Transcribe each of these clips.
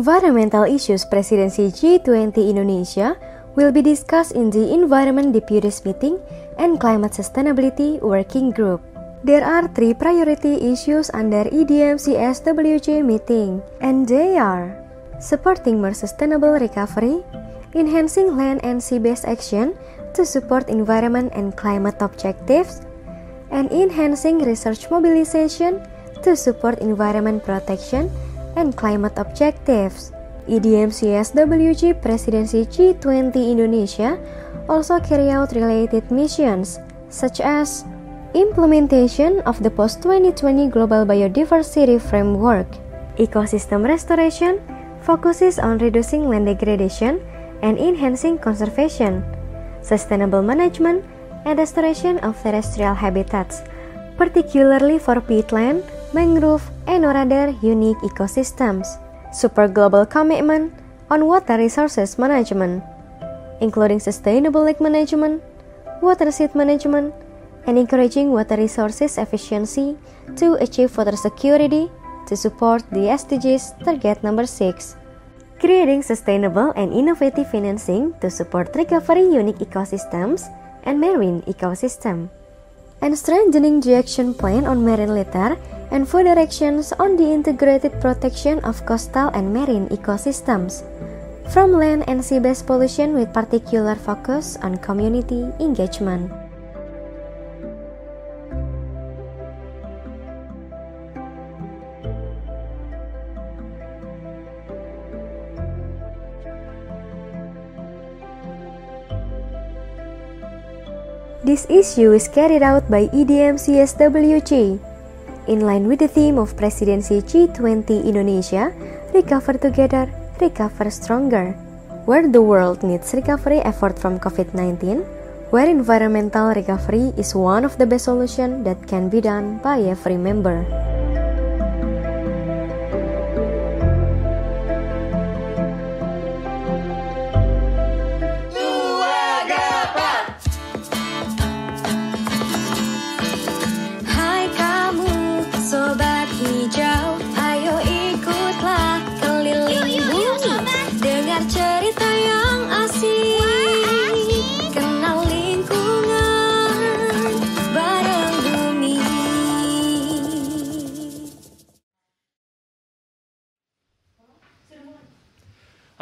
Environmental issues Presidency G20 Indonesia will be discussed in the Environment Deputies Meeting and Climate Sustainability Working Group. There are three priority issues under EDMCSWJ meeting, and they are supporting more sustainable recovery, enhancing land and sea-based action to support environment and climate objectives, and enhancing research mobilization to support environment protection and climate objectives. EDMCSWG Presidency G20 Indonesia also carry out related missions such as implementation of the post-2020 Global Biodiversity Framework, ecosystem restoration focuses on reducing land degradation and enhancing conservation, sustainable management and restoration of terrestrial habitats, particularly for peatland, mangrove, and other unique ecosystems. Super global commitment on water resources management, including sustainable lake management, watershed management, and encouraging water resources efficiency to achieve water security to support the SDGs target number 6. Creating sustainable and innovative financing to support recovery unique ecosystems and marine ecosystem. And strengthening the action plan on marine litter and further actions on the integrated protection of coastal and marine ecosystems from land and sea-based pollution with particular focus on community engagement. This issue is carried out by EDMCSWG in line with the theme of Presidency G20 Indonesia, Recover Together, Recover Stronger, where the world needs recovery effort from COVID-19, where environmental recovery is one of the best solutions that can be done by every member.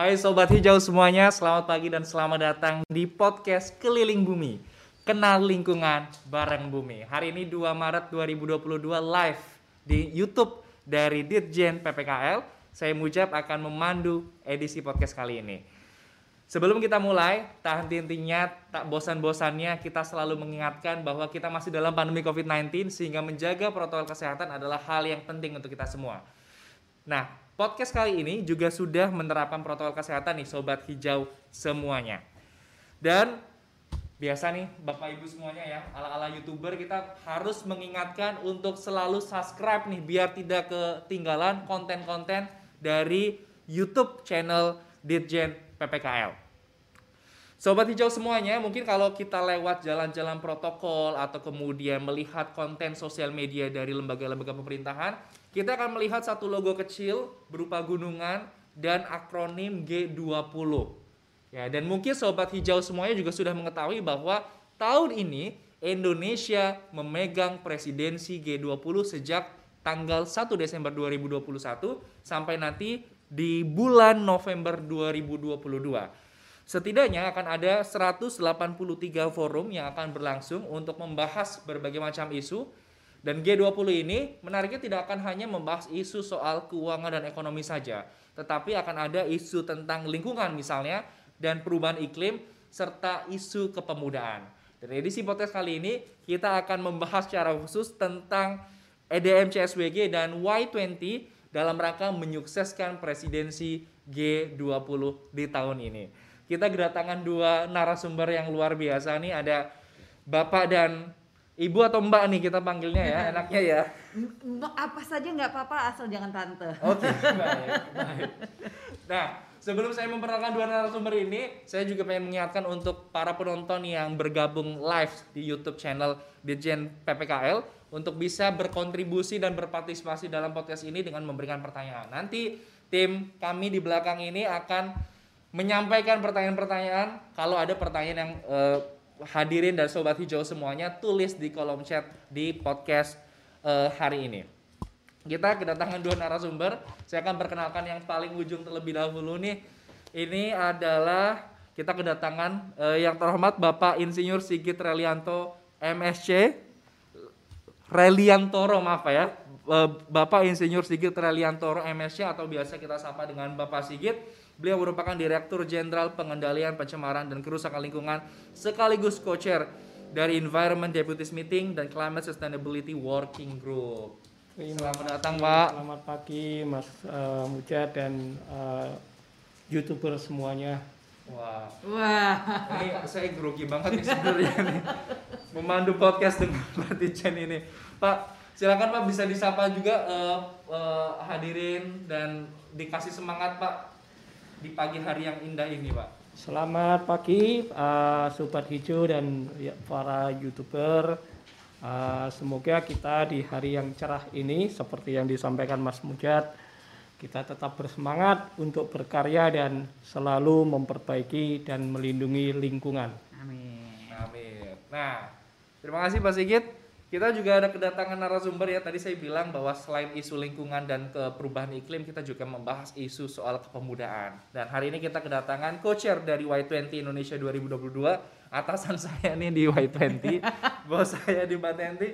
Hai Sobat Hijau semuanya, selamat pagi dan selamat datang di podcast Keliling Bumi Kenal Lingkungan Bareng Bumi. Hari ini 2 Maret 2022 live di Youtube dari Dirjen PPKL Saya Mujab akan memandu edisi podcast kali ini. Sebelum kita mulai, tak henti-hentinya, tak bosan-bosannya kita selalu mengingatkan bahwa kita masih dalam pandemi COVID-19 sehingga menjaga protokol kesehatan adalah hal yang penting untuk kita semua. Nah, podcast kali ini juga sudah menerapkan protokol kesehatan nih sobat hijau semuanya. Dan biasa nih Bapak Ibu semuanya ya, ala-ala YouTuber kita harus mengingatkan untuk selalu subscribe nih biar tidak ketinggalan konten-konten dari YouTube channel Dirjen PPKL. Sobat hijau semuanya, mungkin kalau kita lewat jalan-jalan protokol atau kemudian melihat konten sosial media dari lembaga-lembaga pemerintahan, kita akan melihat satu logo kecil berupa gunungan dan akronim G20. Ya, dan mungkin sobat hijau semuanya juga sudah mengetahui bahwa tahun ini Indonesia memegang presidensi G20 sejak tanggal 1 Desember 2021 sampai nanti di bulan November 2022. Setidaknya akan ada 183 forum yang akan berlangsung untuk membahas berbagai macam isu dan G20 ini menariknya tidak akan hanya membahas isu soal keuangan dan ekonomi saja, tetapi akan ada isu tentang lingkungan misalnya dan perubahan iklim serta isu kepemudaan. Dan edisi podcast kali ini kita akan membahas secara khusus tentang EDM CSWG dan Y20 dalam rangka menyukseskan presidensi G20 di tahun ini kita kedatangan dua narasumber yang luar biasa nih ada bapak dan ibu atau mbak nih kita panggilnya ya enaknya ya apa saja nggak apa-apa asal jangan tante oke okay, baik, baik. nah sebelum saya memperkenalkan dua narasumber ini, saya juga pengen mengingatkan untuk para penonton yang bergabung live di YouTube channel Dirjen PPKL untuk bisa berkontribusi dan berpartisipasi dalam podcast ini dengan memberikan pertanyaan. Nanti tim kami di belakang ini akan menyampaikan pertanyaan-pertanyaan. Kalau ada pertanyaan yang eh, hadirin dan sobat hijau semuanya tulis di kolom chat di podcast eh, hari ini. Kita kedatangan dua narasumber. Saya akan perkenalkan yang paling ujung terlebih dahulu nih. Ini adalah kita kedatangan eh, yang terhormat Bapak Insinyur Sigit Relianto MSC. Reliantoro maaf ya. Eh, Bapak Insinyur Sigit Reliantoro MSC atau biasa kita sapa dengan Bapak Sigit. Beliau merupakan Direktur Jenderal Pengendalian Pencemaran dan Kerusakan Lingkungan sekaligus co-chair dari Environment Deputies Meeting dan Climate Sustainability Working Group. Selamat datang Pak. Selamat pagi Mas uh, Mujad dan uh, youtuber semuanya. Wah, Wah, ini saya grogi banget nih sebenarnya nih. Memandu podcast dengan Pak Tijen ini. Pak, silakan Pak bisa disapa juga eh, eh, hadirin dan dikasih semangat Pak di pagi hari yang indah ini Pak. Selamat pagi uh, Sobat Hijau dan ya, para youtuber. Uh, semoga kita di hari yang cerah ini seperti yang disampaikan Mas Mujad kita tetap bersemangat untuk berkarya dan selalu memperbaiki dan melindungi lingkungan. amin. Amin. Nah, terima kasih Pak Sigit. Kita juga ada kedatangan narasumber ya. Tadi saya bilang bahwa selain isu lingkungan dan perubahan iklim, kita juga membahas isu soal kepemudaan. Dan hari ini kita kedatangan co-chair dari Y20 Indonesia 2022. Atasan saya nih di Y20, bos saya di Mbak Tenti.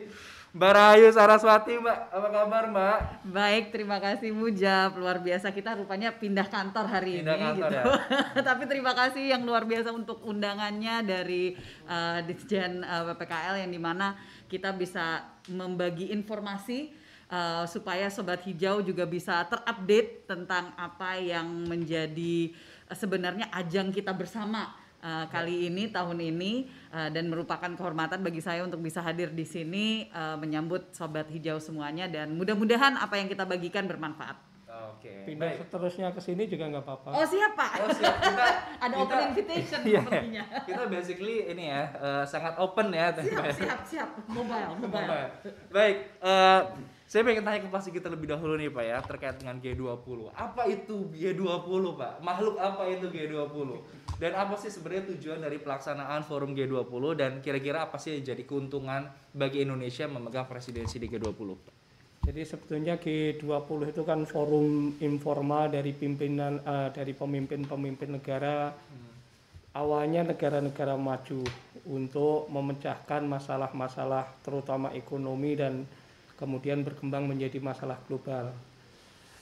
Mbak Rahayu Saraswati, Mbak. Apa kabar, Mbak? Baik, terima kasih Mujab. Luar biasa kita rupanya pindah kantor hari Pindah ini kantor gitu. ya. Tapi terima kasih yang luar biasa untuk undangannya dari uh, Ditjen uh, PPKL yang di mana kita bisa membagi informasi uh, supaya sobat hijau juga bisa terupdate tentang apa yang menjadi uh, sebenarnya ajang kita bersama uh, kali ini tahun ini uh, dan merupakan kehormatan bagi saya untuk bisa hadir di sini uh, menyambut sobat hijau semuanya dan mudah-mudahan apa yang kita bagikan bermanfaat. Oke. Pindah Baik. seterusnya ke sini juga nggak apa-apa. Oh siap pak. Oh, siap. Kita, Ada kita- open invitation Iya. sepertinya. Kita basically ini ya, eh, sangat open ya. Siap siap siap. Mobile mobile. Baik, eh, saya pengen tanya ke Pak Sigit terlebih dahulu nih Pak ya terkait dengan G20. Apa itu G20 Pak? Makhluk apa itu G20? Dan apa sih sebenarnya tujuan dari pelaksanaan forum G20 dan kira-kira apa sih yang jadi keuntungan bagi Indonesia memegang presidensi di G20? Jadi sebetulnya G20 itu kan forum informal dari pimpinan eh, dari pemimpin-pemimpin negara. Awalnya negara-negara maju untuk memecahkan masalah-masalah terutama ekonomi dan kemudian berkembang menjadi masalah global.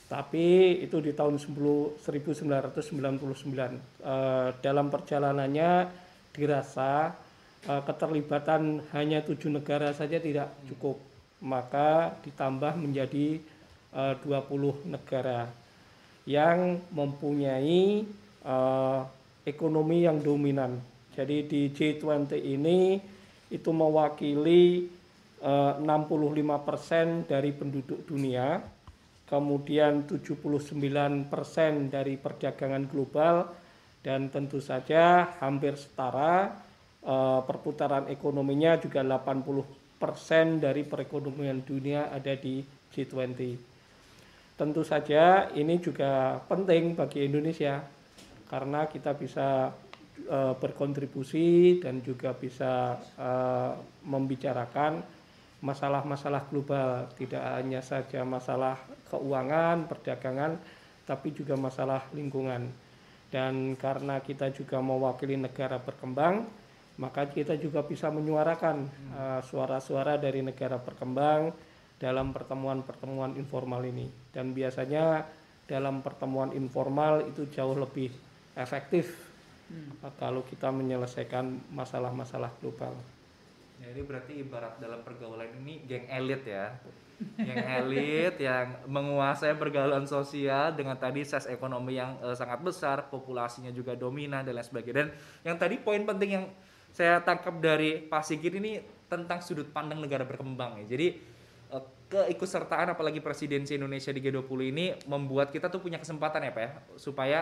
Tapi itu di tahun 10 1999 Eh, dalam perjalanannya dirasa eh, keterlibatan hanya tujuh negara saja tidak cukup, maka ditambah menjadi eh, 20 negara yang mempunyai eh, ekonomi yang dominan. Jadi di G20 ini itu mewakili eh, 65% dari penduduk dunia kemudian 79% dari perdagangan global dan tentu saja hampir setara eh, perputaran ekonominya juga 80% dari perekonomian dunia ada di G20. Tentu saja ini juga penting bagi Indonesia karena kita bisa eh, berkontribusi dan juga bisa eh, membicarakan masalah-masalah global, tidak hanya saja masalah keuangan, perdagangan, tapi juga masalah lingkungan. Dan karena kita juga mewakili negara berkembang, maka kita juga bisa menyuarakan eh, suara-suara dari negara berkembang dalam pertemuan-pertemuan informal ini. Dan biasanya dalam pertemuan informal itu jauh lebih efektif eh, kalau kita menyelesaikan masalah-masalah global. Ya, ini berarti ibarat dalam pergaulan ini geng elit ya. Geng elit yang menguasai pergaulan sosial dengan tadi size ekonomi yang eh, sangat besar, populasinya juga dominan dan lain sebagainya. Dan yang tadi poin penting yang saya tangkap dari Pak Sigit ini tentang sudut pandang negara berkembang ya. Jadi eh, keikutsertaan apalagi presidensi Indonesia di G20 ini membuat kita tuh punya kesempatan ya Pak ya supaya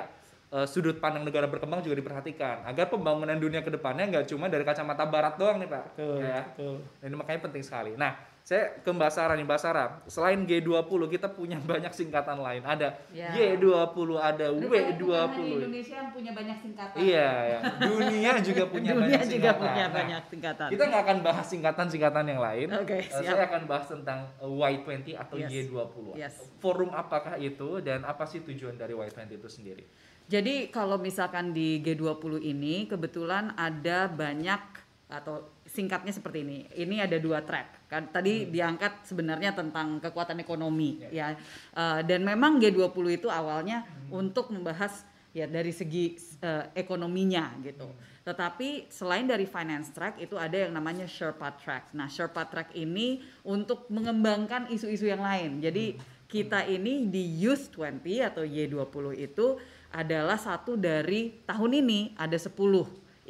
eh, sudut pandang negara berkembang juga diperhatikan agar pembangunan dunia ke depannya nggak cuma dari kacamata barat doang nih Pak. Betul, Ya. betul. Ini makanya penting sekali. Nah, saya ke Mbak Sarah nih, Mbak Sarah. Selain G20 kita punya banyak singkatan lain. Ada Ya. Y20, ada Rupanya bukan hanya W20. Indonesia yang punya banyak singkatan. Iya, ya. Dunia juga punya Dunia banyak juga singkatan. punya Nah, banyak singkatan. Kita nggak akan bahas singkatan-singkatan yang lain. Oke, Eh, siap. Saya akan bahas tentang eh, Y20 atau Yes. Y20. Yes. Forum apakah itu dan apa sih tujuan dari Y20 itu sendiri? Jadi kalau misalkan di G20 ini kebetulan ada banyak atau singkatnya seperti ini. Ini ada dua track. Kan tadi diangkat sebenarnya tentang kekuatan ekonomi ya. Eh, dan memang G20 itu awalnya untuk membahas ya dari segi eh, ekonominya gitu. Tetapi selain dari finance track itu ada yang namanya Sherpa track. Nah, Sherpa track ini untuk mengembangkan isu-isu yang lain. Jadi kita ini di Youth 20 atau Y20 itu adalah satu dari tahun ini ada 10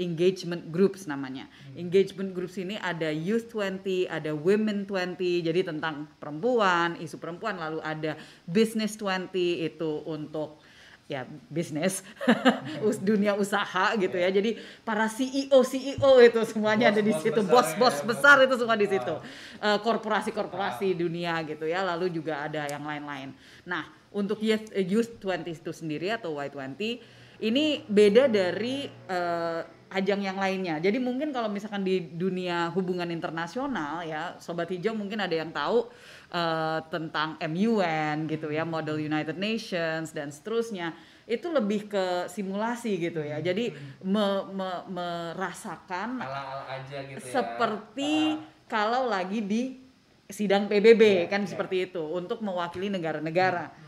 engagement groups namanya. Engagement groups ini ada Youth 20, ada Women 20, jadi tentang perempuan, isu perempuan, lalu ada Business 20 itu untuk ya bisnis dunia usaha gitu ya. Jadi para CEO CEO itu semuanya ada di situ. besar bos-bos ya, besar itu semua di situ. Eh, korporasi-korporasi dunia gitu ya. Lalu juga ada yang lain-lain. Nah untuk youth, youth 20 itu sendiri atau Y20 ini beda dari eh, ajang yang lainnya jadi mungkin kalau misalkan di dunia hubungan internasional ya sobat hijau mungkin ada yang tahu eh, tentang MUN gitu ya Model United Nations dan seterusnya itu lebih ke simulasi gitu ya jadi me- me- merasakan Ala-ala aja gitu ya. seperti kalau lagi di sidang PBB Iya, kan iya. seperti itu untuk mewakili negara-negara. Hmm.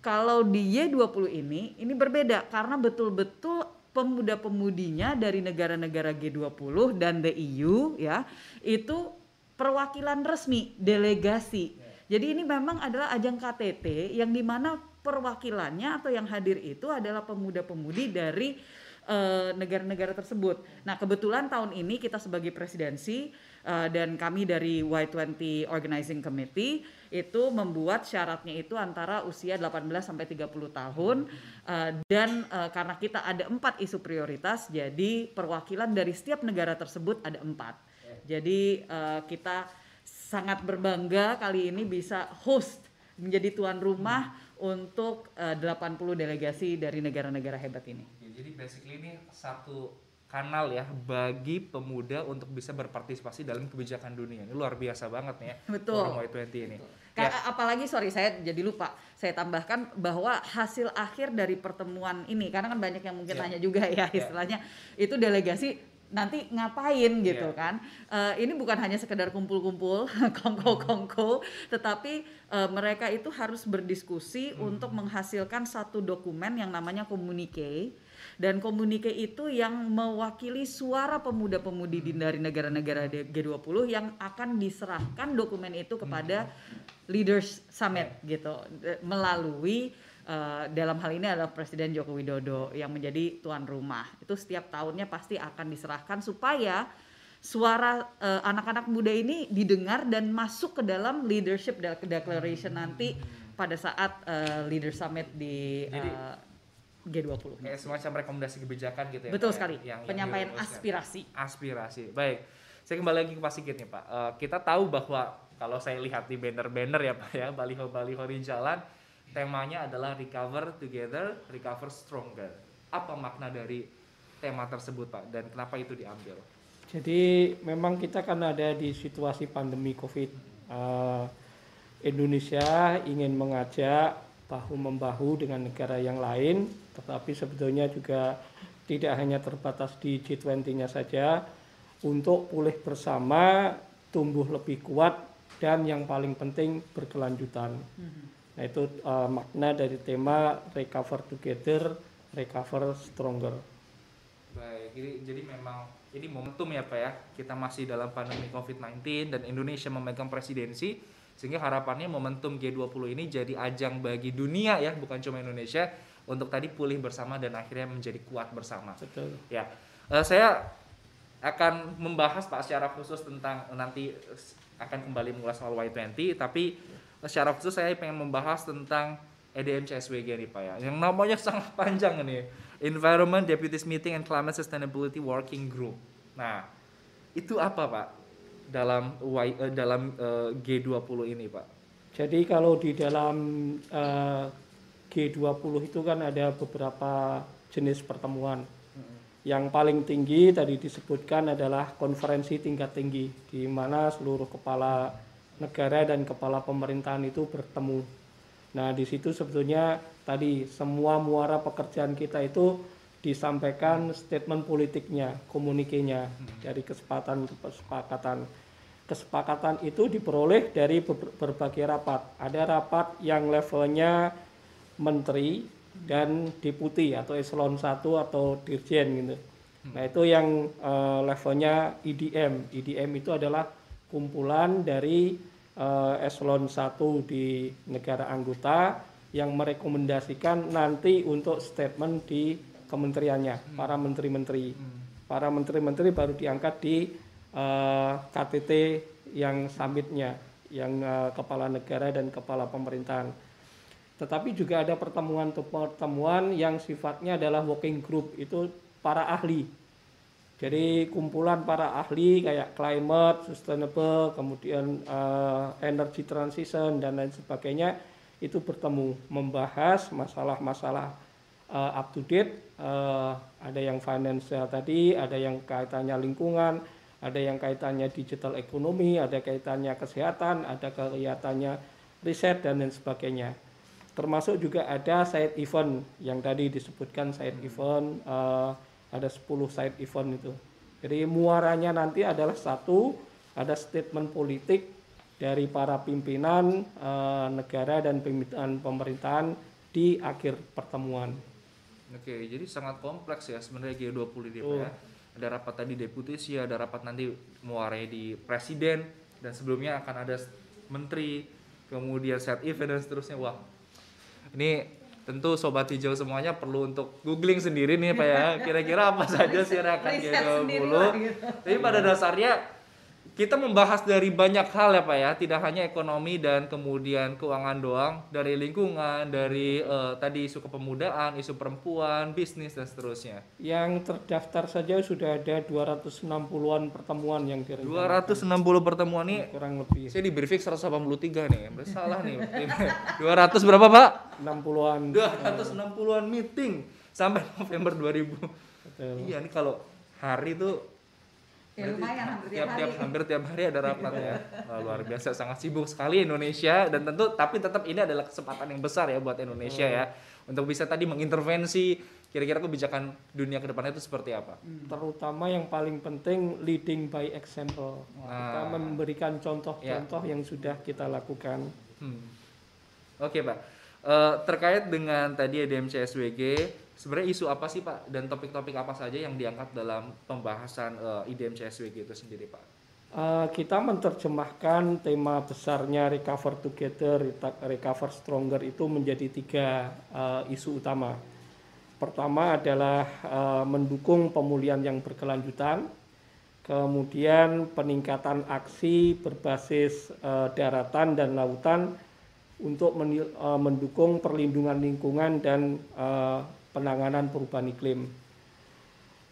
Kalau di Y20 ini ini berbeda karena betul-betul pemuda-pemudinya dari negara-negara G20 dan the EU ya itu perwakilan resmi delegasi. Jadi ini memang adalah ajang KTT yang di mana perwakilannya atau yang hadir itu adalah pemuda-pemudi dari eh, negara-negara tersebut. Nah kebetulan tahun ini kita sebagai presidensi eh, dan kami dari Y20 Organizing Committee itu membuat syaratnya itu antara usia 18 sampai 30 tahun eh, dan eh, karena kita ada empat isu prioritas jadi perwakilan dari setiap negara tersebut ada empat. Jadi eh, kita sangat berbangga kali ini bisa host menjadi tuan rumah untuk eh, 80 delegasi dari negara-negara hebat ini. Jadi basically ini satu kanal ya bagi pemuda untuk bisa berpartisipasi dalam kebijakan dunia. Ini luar biasa banget nih ya. Betul. Forum Y20 ini. Ka- Ya, apalagi sorry saya jadi lupa saya tambahkan bahwa hasil akhir dari pertemuan ini karena kan banyak yang mungkin Ya. nanya juga ya istilahnya itu delegasi nanti ngapain gitu Ya. kan Eh, ini bukan hanya sekedar kumpul-kumpul kongko-kongko tetapi eh, mereka itu harus berdiskusi Hmm. untuk menghasilkan satu dokumen yang namanya komunike dan komunike itu yang mewakili suara pemuda-pemudi di- dari negara-negara G20 yang akan diserahkan dokumen itu kepada Leaders Summit gitu. Melalui eh, dalam hal ini adalah Presiden Joko Widodo yang menjadi tuan rumah. Itu setiap tahunnya pasti akan diserahkan supaya suara eh, anak-anak muda ini didengar dan masuk ke dalam leadership de- declaration nanti pada saat eh, Leader Summit di Jadi- eh, G20. kayak semacam rekomendasi kebijakan gitu ya. Betul Pak, sekali. yang- yang Penyampaian dirumuskan. aspirasi. Aspirasi. Baik. Saya kembali lagi ke Pak Sigit nih Pak. Eh, kita tahu bahwa kalau saya lihat di banner-banner ya Pak ya, baliho-baliho di jalan, temanya adalah recover together, recover stronger. Apa makna dari tema tersebut Pak dan kenapa itu diambil? Jadi memang kita kan ada di situasi pandemi COVID. Eh, Indonesia ingin mengajak bahu membahu dengan negara yang lain, tetapi sebetulnya juga tidak hanya terbatas di G20-nya saja, untuk pulih bersama, tumbuh lebih kuat, dan yang paling penting berkelanjutan. Nah itu eh, makna dari tema Recover Together, Recover Stronger. Baik, jadi, jadi memang ini momentum ya Pak ya. Kita masih dalam pandemi COVID-19 dan Indonesia memegang presidensi sehingga harapannya momentum G20 ini jadi ajang bagi dunia ya, bukan cuma Indonesia untuk tadi pulih bersama dan akhirnya menjadi kuat bersama. Betul. Ya, eh, saya akan membahas Pak secara khusus tentang nanti akan kembali mengulas soal Y20, tapi secara khusus saya pengen membahas tentang EDM CSWG nih Pak ya. Yang namanya sangat panjang nih. Environment Deputies Meeting and Climate Sustainability Working Group. Nah, itu apa Pak? Dalam Y, eh, dalam eh, G20 ini Pak. Jadi kalau di dalam eh, G20 itu kan ada beberapa jenis pertemuan. Yang paling tinggi tadi disebutkan adalah konferensi tingkat tinggi di mana seluruh kepala negara dan kepala pemerintahan itu bertemu. Nah, di situ sebetulnya tadi semua muara pekerjaan kita itu disampaikan statement politiknya, komunikenya dari kesepakatan kesepakatan. Kesepakatan itu diperoleh dari ber- berbagai rapat. Ada rapat yang levelnya menteri dan deputi atau eselon 1 atau dirjen gitu. Nah, itu yang eh, levelnya IDM. IDM itu adalah kumpulan dari eh, eselon 1 di negara anggota yang merekomendasikan nanti untuk statement di kementeriannya, para menteri-menteri. Para menteri-menteri baru diangkat di eh, KTT yang summitnya, yang eh, kepala negara dan kepala pemerintahan tetapi juga ada pertemuan-pertemuan yang sifatnya adalah working group itu para ahli jadi kumpulan para ahli kayak climate, sustainable, kemudian eh, energy transition dan lain sebagainya itu bertemu membahas masalah-masalah eh, up to date. Eh, ada yang financial tadi, ada yang kaitannya lingkungan, ada yang kaitannya digital ekonomi, ada kaitannya kesehatan, ada kaitannya riset dan lain sebagainya termasuk juga ada side event yang tadi disebutkan side event eh, ada 10 side event itu jadi muaranya nanti adalah satu ada statement politik dari para pimpinan eh, negara dan pimpinan pemerintahan di akhir pertemuan Oke, jadi sangat kompleks ya sebenarnya G20 ini ya. Ada rapat tadi deputisi, ada rapat nanti muaranya di presiden dan sebelumnya akan ada menteri, kemudian set event dan seterusnya. Wah, ini tentu sobat hijau semuanya perlu untuk googling sendiri nih Pak ya. Kira-kira apa saja sih G20. sendiri lah gitu. Tapi pada dasarnya kita membahas dari banyak hal ya Pak ya, tidak hanya ekonomi dan kemudian keuangan doang, dari lingkungan, dari eh, tadi isu kepemudaan, isu perempuan, bisnis dan seterusnya. yang terdaftar saja sudah ada 260-an pertemuan yang direncanakan 260 pertemuan nih kurang lebih saya di briefing 183 nih. Salah nih. 200 berapa, Pak? 60-an 260-an meeting sampai November 2000. Betul. Iya nih kalau hari tuh Ya lumayan hampir tiap tiap-tiap hari. hampir tiap hari ada rapat ya. Wah, luar biasa sangat sibuk sekali Indonesia dan tentu tapi tetap ini adalah kesempatan yang besar ya buat Indonesia ya untuk bisa tadi mengintervensi kira-kira kebijakan dunia ke depannya itu seperti apa. terutama yang paling penting leading by example kita Nah. memberikan contoh-contoh yang sudah kita lakukan Hmm. Oke pak, Eh, terkait dengan tadi EDM CSWG, sebenarnya isu apa sih pak dan topik-topik apa saja yang diangkat dalam pembahasan eh, IDM CSWG itu sendiri pak? Eh, kita menerjemahkan tema besarnya recover together, recover stronger itu menjadi tiga eh, isu utama. Pertama adalah eh, mendukung pemulihan yang berkelanjutan, kemudian peningkatan aksi berbasis eh, daratan dan lautan untuk eh, mendukung perlindungan lingkungan dan eh, penanganan perubahan iklim.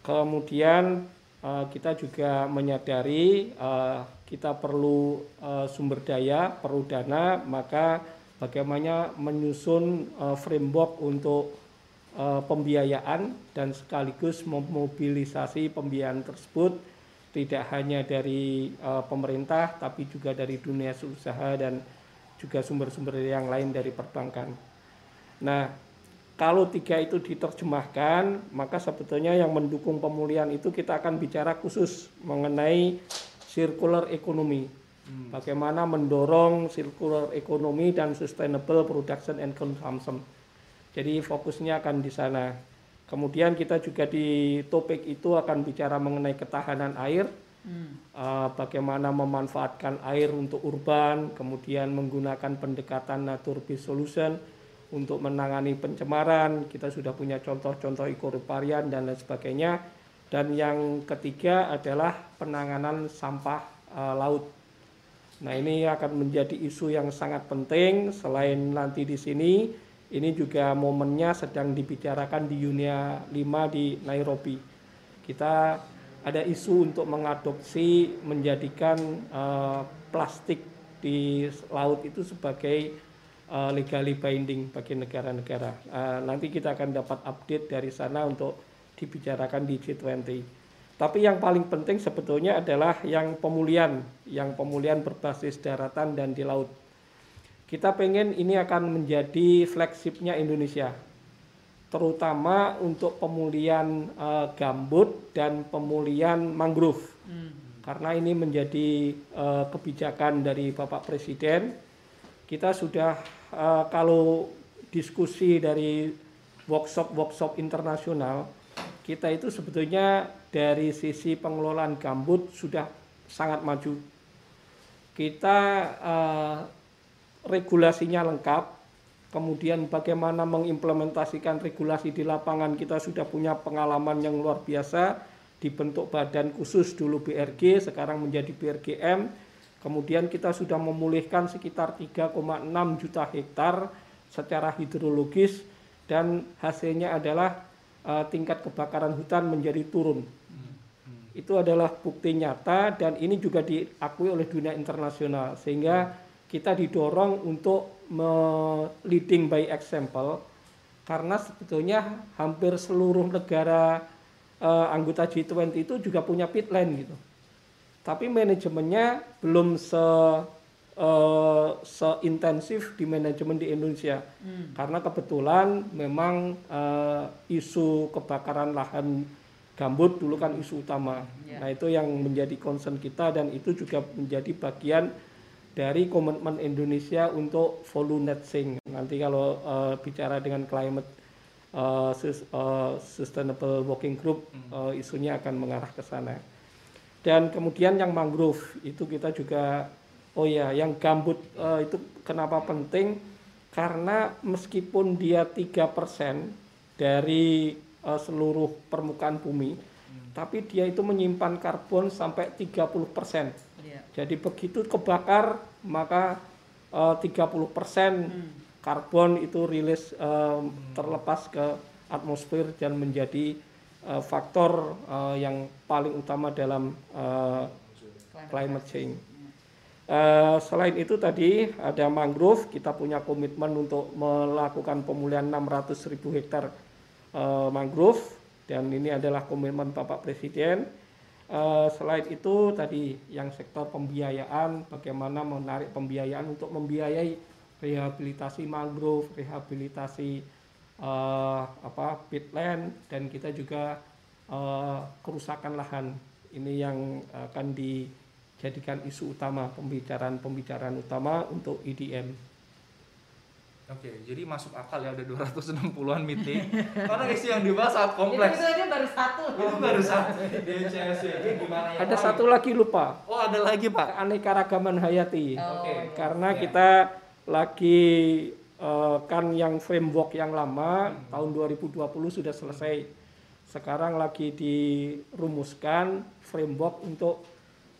Kemudian eh, kita juga menyadari eh, kita perlu eh, sumber daya, perlu dana, maka bagaimana menyusun framework untuk pembiayaan dan sekaligus memobilisasi pembiayaan tersebut tidak hanya dari pemerintah tapi juga dari dunia usaha dan juga sumber-sumber yang lain dari perbankan. Nah, kalau tiga itu diterjemahkan, maka sebetulnya yang mendukung pemulihan itu kita akan bicara khusus mengenai circular economy. Bagaimana mendorong circular economy dan sustainable production and consumption. Jadi fokusnya akan di sana. Kemudian kita juga di topik itu akan bicara mengenai ketahanan air, eh, bagaimana memanfaatkan air untuk urban, kemudian menggunakan pendekatan nature based solution untuk menangani pencemaran. Kita sudah punya contoh-contoh ekoriparian dan lain sebagainya. Dan yang ketiga adalah penanganan sampah eh, laut. Nah, ini akan menjadi isu yang sangat penting selain nanti di sini Ini juga momennya sedang dibicarakan di Dunia 5 di Nairobi. Kita ada isu untuk mengadopsi menjadikan uh, plastik di laut itu sebagai uh, legally binding bagi negara-negara. Uh, nanti kita akan dapat update dari sana untuk dibicarakan di G20. Tapi yang paling penting sebetulnya adalah yang pemulihan, yang pemulihan berbasis daratan dan di laut kita pengen ini akan menjadi flagshipnya Indonesia, terutama untuk pemulihan uh, gambut dan pemulihan mangrove. Hmm. Karena ini menjadi uh, kebijakan dari Bapak Presiden. Kita sudah uh, kalau diskusi dari workshop-workshop internasional, kita itu sebetulnya dari sisi pengelolaan gambut sudah sangat maju. Kita uh, regulasinya lengkap, kemudian bagaimana mengimplementasikan regulasi di lapangan kita sudah punya pengalaman yang luar biasa, dibentuk badan khusus dulu BRG, sekarang menjadi BRGM, kemudian kita sudah memulihkan sekitar 3,6 juta hektar secara hidrologis dan hasilnya adalah uh, tingkat kebakaran hutan menjadi turun. Itu adalah bukti nyata dan ini juga diakui oleh dunia internasional sehingga kita didorong untuk leading by example karena sebetulnya hampir seluruh negara uh, anggota G20 itu juga punya pitland gitu. Tapi manajemennya belum se uh, seintensif di manajemen di Indonesia. Hmm. Karena kebetulan memang uh, isu kebakaran lahan gambut dulu kan isu utama. Yeah. Nah, itu yang menjadi concern kita dan itu juga menjadi bagian dari komitmen Indonesia untuk volume net sink. Nanti kalau uh, bicara dengan climate uh, sus, uh, sustainable working group uh, isunya akan mengarah ke sana. Dan kemudian yang mangrove itu kita juga oh ya yang gambut uh, itu kenapa penting? Karena meskipun dia tiga persen dari uh, seluruh permukaan bumi, hmm. tapi dia itu menyimpan karbon sampai 30 persen jadi begitu kebakar maka uh, 30% hmm. karbon itu rilis uh, hmm. terlepas ke atmosfer dan menjadi uh, faktor uh, yang paling utama dalam uh, climate change. Uh, selain itu tadi ada mangrove, kita punya komitmen untuk melakukan pemulihan 600 ribu hektar uh, mangrove. Dan ini adalah komitmen Bapak Presiden. Uh, selain itu tadi yang sektor pembiayaan, bagaimana menarik pembiayaan untuk membiayai rehabilitasi mangrove, rehabilitasi uh, apa peatland dan kita juga uh, kerusakan lahan. Ini yang akan dijadikan isu utama pembicaraan-pembicaraan utama untuk EDM. Oke, jadi masuk akal ya ada 260-an meeting. Karena isu yang dibahas sangat kompleks. Itu, itu baru satu. Itu baru satu. gimana ya? Ada satu lagi lupa. Oh, ada lagi, Pak. Keanekaragaman hayati. Oh, Oke. Karena ya. kita lagi uh, kan yang framework yang lama hmm. tahun 2020 sudah selesai. Sekarang lagi dirumuskan framework untuk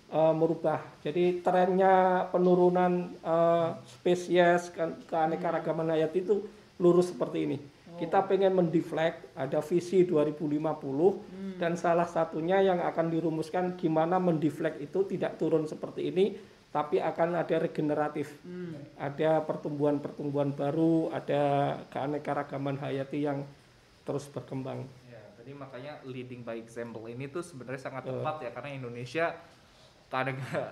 uh, merubah. Jadi trennya penurunan uh, spesies ke keanekaragaman hayat itu lurus seperti ini. Oh. Kita pengen mendeflect ada visi 2050 hmm. dan salah satunya yang akan dirumuskan gimana mendeflect itu tidak turun seperti ini tapi akan ada regeneratif. Hmm. Ada pertumbuhan-pertumbuhan baru, ada keanekaragaman hayati yang terus berkembang. Ya, tadi makanya leading by example ini tuh sebenarnya sangat tepat uh. ya karena Indonesia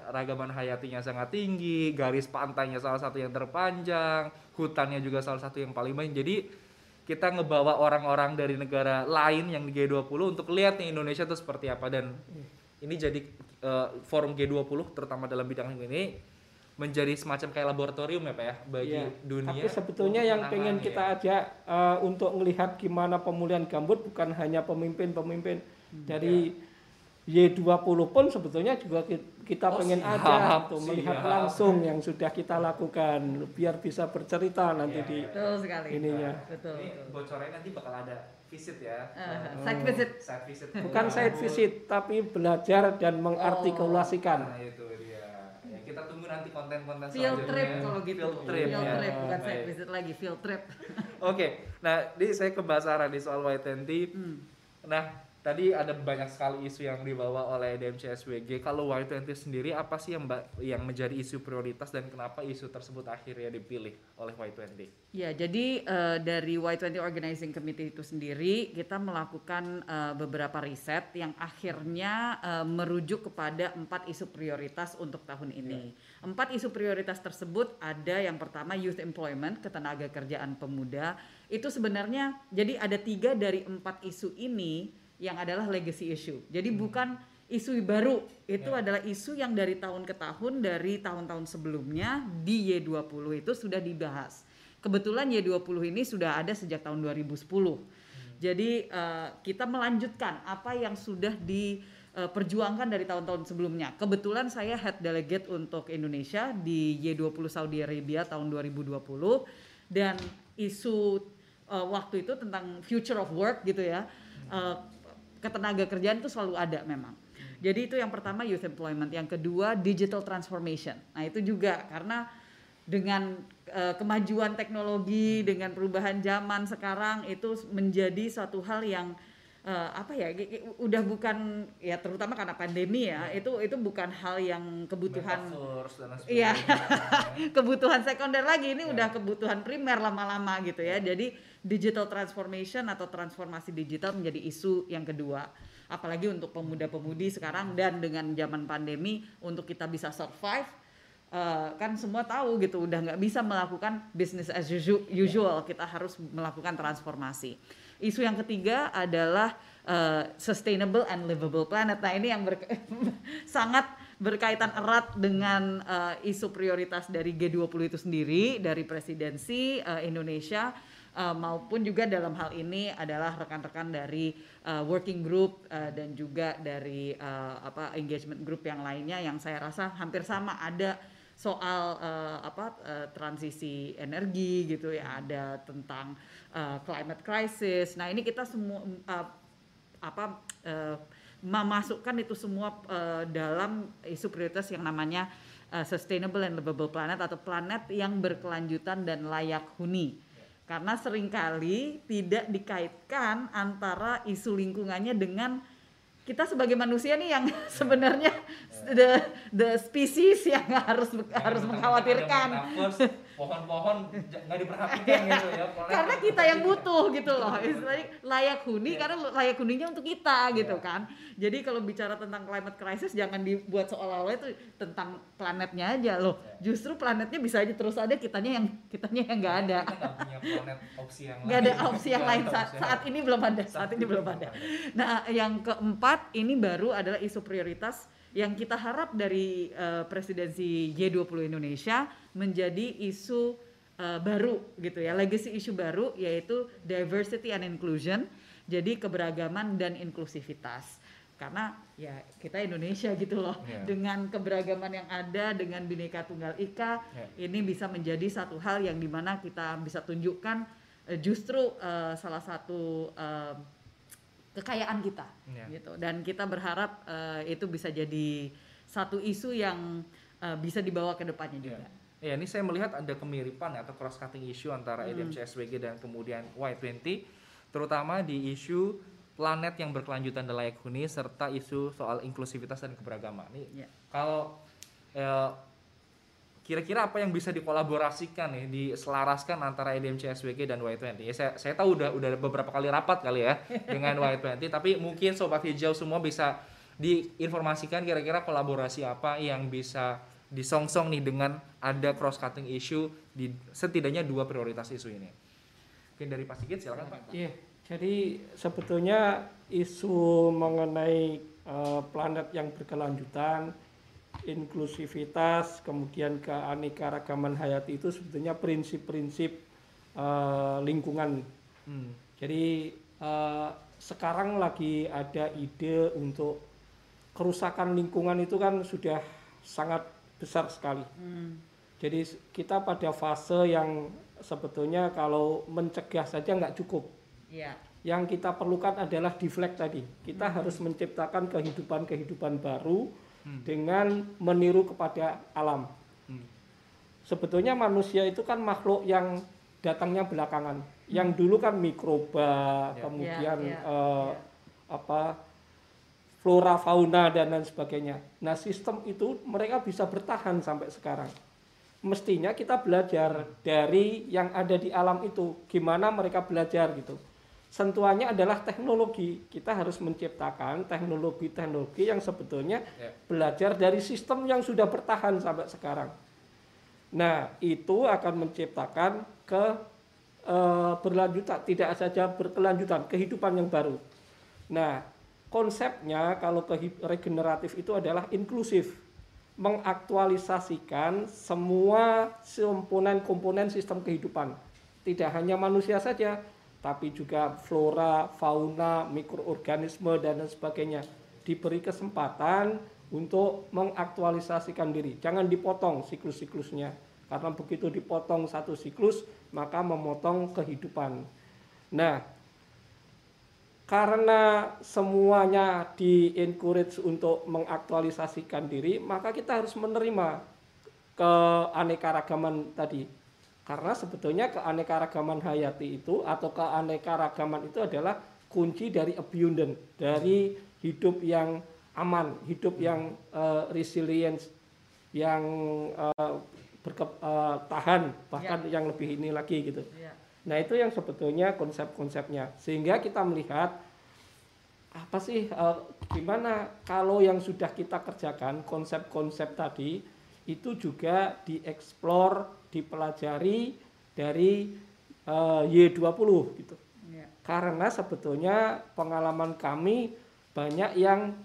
ragaman hayatinya sangat tinggi, garis pantainya salah satu yang terpanjang, hutannya juga salah satu yang paling banyak. Jadi kita ngebawa orang-orang dari negara lain yang di G20 untuk lihat nih Indonesia itu seperti apa dan ini jadi uh, forum G20 terutama dalam bidang ini menjadi semacam kayak laboratorium ya Pak ya bagi ya, dunia. Tapi sebetulnya yang pengen kita ya. ajak uh, untuk melihat gimana pemulihan gambut bukan hanya pemimpin-pemimpin hmm, dari ya Y20 pun sebetulnya juga kita oh, pengen siap, ada tuh melihat langsung yang sudah kita lakukan biar bisa bercerita nanti ya, di betul sekali. ininya. Betul. Ini bocornya nanti bakal ada visit ya. Uh, side visit. Side visit. Bukan side visit tapi belajar dan mengartikulasikan. Oh. Nah, itu dia. Ya, kita tunggu nanti konten-konten selanjutnya. Field trip kalau gitu. Field trip, field ya. trip bukan side visit lagi, field trip. Oke, nah ini saya ke Mbak Sarah di soal Y20. Hmm. Nah, tadi ada banyak sekali isu yang dibawa oleh DMCSWG. Kalau Y20 sendiri apa sih yang yang menjadi isu prioritas dan kenapa isu tersebut akhirnya dipilih oleh Y20? Ya, jadi eh, dari Y20 Organizing Committee itu sendiri kita melakukan eh, beberapa riset yang akhirnya eh, merujuk kepada empat isu prioritas untuk tahun ini. Empat isu prioritas tersebut ada yang pertama youth employment, ketenaga kerjaan pemuda. Itu sebenarnya jadi ada tiga dari empat isu ini yang adalah legacy issue. Jadi bukan isu baru, itu Ya. adalah isu yang dari tahun ke tahun dari tahun-tahun sebelumnya di Y20 itu sudah dibahas. Kebetulan Y20 ini sudah ada sejak tahun 2010. Jadi eh, kita melanjutkan apa yang sudah diperjuangkan dari tahun-tahun sebelumnya. Kebetulan saya head delegate untuk Indonesia di Y20 Saudi Arabia tahun 2020 dan isu eh, waktu itu tentang future of work gitu ya. eh, ketenaga kerjaan itu selalu ada memang. Jadi itu yang pertama youth employment, yang kedua digital transformation. Nah, itu juga karena dengan eh, kemajuan teknologi, dengan perubahan zaman sekarang itu menjadi suatu hal yang eh, apa ya udah bukan ya terutama karena pandemi ya, itu itu bukan hal yang kebutuhan Iya. kebutuhan sekunder lagi ini Ya. udah kebutuhan primer lama-lama gitu ya. Jadi digital transformation atau transformasi digital menjadi isu yang kedua. Apalagi untuk pemuda-pemudi sekarang dan dengan zaman pandemi untuk kita bisa survive eh, kan semua tahu gitu udah nggak bisa melakukan business as usu- usual. Kita harus melakukan transformasi. Isu yang ketiga adalah eh, sustainable and livable planet. Nah ini yang berke- sangat berkaitan erat dengan eh, isu prioritas dari G20 itu sendiri dari presidensi eh, Indonesia eh, maupun juga dalam hal ini adalah rekan-rekan dari eh, working group eh, dan juga dari eh, apa engagement group yang lainnya yang saya rasa hampir sama ada soal eh, apa eh, transisi energi gitu ya ada tentang eh, climate crisis. Nah, ini kita semua eh, apa eh, memasukkan itu semua eh, dalam isu prioritas yang namanya eh, sustainable and livable planet atau planet yang berkelanjutan dan layak huni. Karena sering kali tidak dikaitkan antara isu lingkungannya dengan kita sebagai manusia nih yang sebenarnya the the species yang harus harus mengkhawatirkan pohon-pohon nggak diperhatikan gitu ya. planet karena kita yang butuh gitu loh. Istilahnya layak huni Iya. karena layak huninya untuk kita gitu Iya. kan. Jadi kalau bicara tentang climate crisis jangan dibuat seolah-olah itu tentang planetnya aja loh. Iya. justru planetnya bisa aja terus ada kitanya yang kitanya yang nggak ada. Kita nggak punya planet opsi yang nggak ada opsi yang lain. ada saat, saat ini belum ada saat ini belum ada. Nah yang keempat ini baru adalah isu prioritas yang kita harap dari eh, presidensi G20 Indonesia menjadi isu eh, baru gitu ya legacy isu baru yaitu diversity and inclusion jadi keberagaman dan inklusivitas karena ya kita Indonesia gitu loh Iya. dengan keberagaman yang ada dengan bineka tunggal ika Iya. ini bisa menjadi satu hal yang di mana kita bisa tunjukkan eh, justru eh, salah satu eh, kekayaan kita Iya. gitu dan kita berharap eh, itu bisa jadi satu isu yang eh, bisa dibawa ke depannya juga. Ya, ini saya melihat ada kemiripan atau cross cutting issue antara Hmm. EDMCSWG dan kemudian Y20 terutama di isu planet yang berkelanjutan dan layak huni serta isu soal inklusivitas dan keberagaman. Ini Ya. kalau eh, kira-kira apa yang bisa dikolaborasikan nih, diselaraskan antara EDMCSWG dan Y20? Ya, saya, saya tahu udah udah beberapa kali rapat kali ya dengan Y20, tapi mungkin sobat hijau semua bisa diinformasikan kira-kira kolaborasi apa yang bisa disongsong nih dengan ada cross cutting issue di setidaknya dua prioritas isu ini. Mungkin dari Pak Sigit silakan Pak. Iya, jadi sebetulnya isu mengenai eh, planet yang berkelanjutan, inklusivitas, kemudian keanekaragaman hayati itu sebetulnya prinsip-prinsip eh, lingkungan. Hmm. Jadi eh, sekarang lagi ada ide untuk kerusakan lingkungan itu kan sudah sangat besar sekali. Hmm. Jadi kita pada fase yang sebetulnya kalau mencegah saja nggak cukup. Iya. Yang kita perlukan adalah deflect tadi. Kita harus menciptakan kehidupan-kehidupan baru dengan meniru kepada alam. Hmm. Sebetulnya manusia itu kan makhluk yang datangnya belakangan. Yang dulu kan mikroba, Ya. kemudian Ya, ya, eh, ya. apa flora fauna dan lain sebagainya. Nah, sistem itu mereka bisa bertahan sampai sekarang. Mestinya kita belajar dari yang ada di alam itu, gimana mereka belajar gitu. Sentuhannya adalah teknologi. Kita harus menciptakan teknologi-teknologi yang sebetulnya Ya. belajar dari sistem yang sudah bertahan sampai sekarang. Nah, itu akan menciptakan ke eh, berlanjutan, tidak saja berkelanjutan, kehidupan yang baru. Nah, konsepnya kalau kehi- regeneratif itu adalah inklusif, mengaktualisasikan semua komponen-komponen sistem kehidupan. Tidak hanya manusia saja, tapi juga flora, fauna, mikroorganisme dan lain sebagainya diberi kesempatan untuk mengaktualisasikan diri. Jangan dipotong siklus-siklusnya. Karena begitu dipotong satu siklus, maka memotong kehidupan. Nah, karena semuanya di encourage untuk mengaktualisasikan diri, maka kita harus menerima keanekaragaman tadi. Karena sebetulnya keanekaragaman hayati itu atau keanekaragaman itu adalah kunci dari abundant, dari hidup yang aman, hidup yang eh, resilience, yang eh, berke- eh, tahan, bahkan yang lebih ini lagi gitu. Ya. Nah itu yang sebetulnya konsep-konsepnya sehingga kita melihat apa sih eh, gimana kalau yang sudah kita kerjakan konsep-konsep tadi itu juga dieksplor, dipelajari dari eh, Y20 gitu. Ya. Karena sebetulnya pengalaman kami banyak yang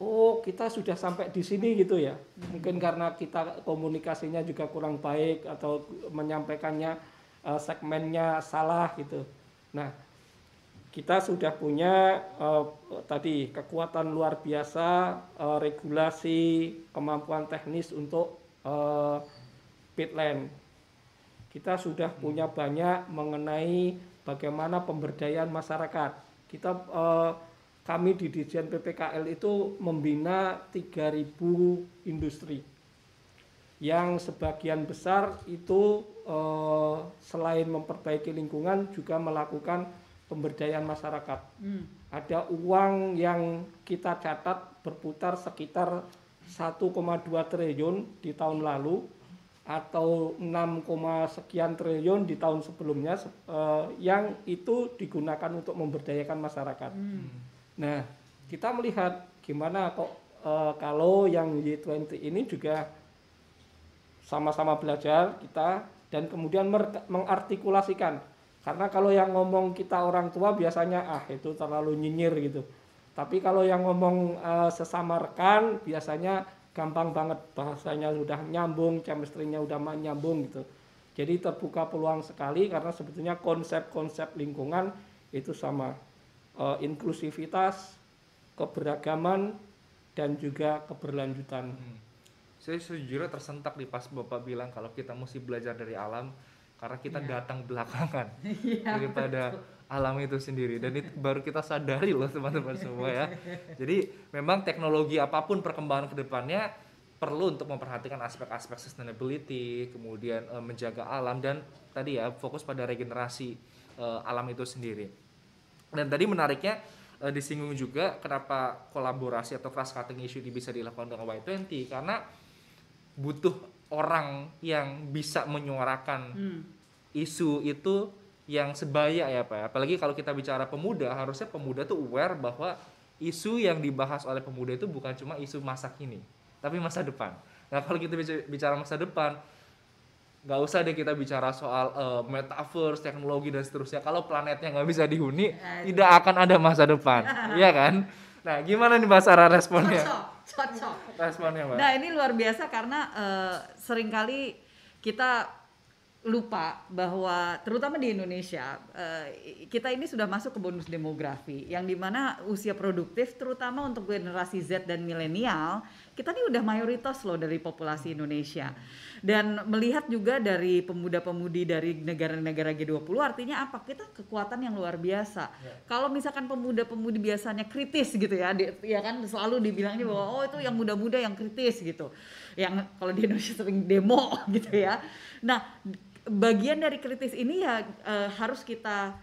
oh kita sudah sampai di sini gitu ya. Mungkin karena kita komunikasinya juga kurang baik atau menyampaikannya eh, segmennya salah gitu. Nah, kita sudah punya eh, tadi kekuatan luar biasa, eh, regulasi, kemampuan teknis untuk eh, pitland. Kita sudah punya banyak mengenai bagaimana pemberdayaan masyarakat. Kita eh, kami di Dirjen PPKL itu membina 3000 industri yang sebagian besar itu eh, selain memperbaiki lingkungan juga melakukan pemberdayaan masyarakat. Hmm. Ada uang yang kita catat berputar sekitar 1,2 triliun di tahun lalu atau 6, sekian triliun di tahun sebelumnya eh, yang itu digunakan untuk memberdayakan masyarakat. Nah, kita melihat gimana kok eh, kalau yang Y20 ini juga sama-sama belajar kita dan kemudian mengartikulasikan. Karena kalau yang ngomong kita orang tua biasanya ah itu terlalu nyinyir gitu. Tapi kalau yang ngomong eh, sesama rekan biasanya gampang banget bahasanya sudah nyambung, chemistry-nya udah nyambung gitu. Jadi terbuka peluang sekali karena sebetulnya konsep-konsep lingkungan itu sama Eh, inklusivitas, keberagaman dan juga keberlanjutan. Hmm. Saya sejujurnya tersentak di pas Bapak bilang kalau kita mesti belajar dari alam karena kita datang belakangan daripada alam itu sendiri dan itu baru kita sadari loh teman-teman semua ya. Jadi memang teknologi apa pun perkembangan ke depannya perlu untuk memperhatikan aspek-aspek sustainability, kemudian eh, menjaga alam dan tadi ya fokus pada regenerasi eh, alam itu sendiri. Dan tadi menariknya eh, disinggung juga kenapa kolaborasi atau cross cutting issue ini bisa dilakukan dengan Y20 karena butuh orang yang bisa menyuarakan Hmm. isu itu yang sebaya ya Pak. Apalagi kalau kita bicara pemuda, harusnya pemuda tuh aware bahwa isu yang dibahas oleh pemuda itu bukan cuma isu masa kini, tapi masa depan. Nah kalau kita bica- bicara masa depan, nggak usah deh kita bicara soal eh, metaverse, teknologi dan seterusnya. Kalau planetnya nggak bisa dihuni, Ya, tidak akan ada masa depan, Iya kan? Nah gimana nih Mbak Sarah responnya? Cocok, cocok. Responnya Mbak? Nah ini luar biasa karena eh, sering kali kita lupa bahwa terutama di Indonesia eh, kita ini sudah masuk ke bonus demografi yang di mana usia produktif terutama untuk generasi Z dan milenial kita ini udah mayoritas loh dari populasi Indonesia dan melihat juga dari pemuda-pemudi dari negara-negara G20 artinya apa? Kita kekuatan yang luar biasa. Kalau misalkan pemuda-pemudi biasanya kritis gitu ya di- ya kan selalu dibilangnya bahwa oh itu yang muda-muda yang kritis gitu. Yang kalau di Indonesia sering demo gitu ya. Nah bagian dari kritis ini ya eh, harus kita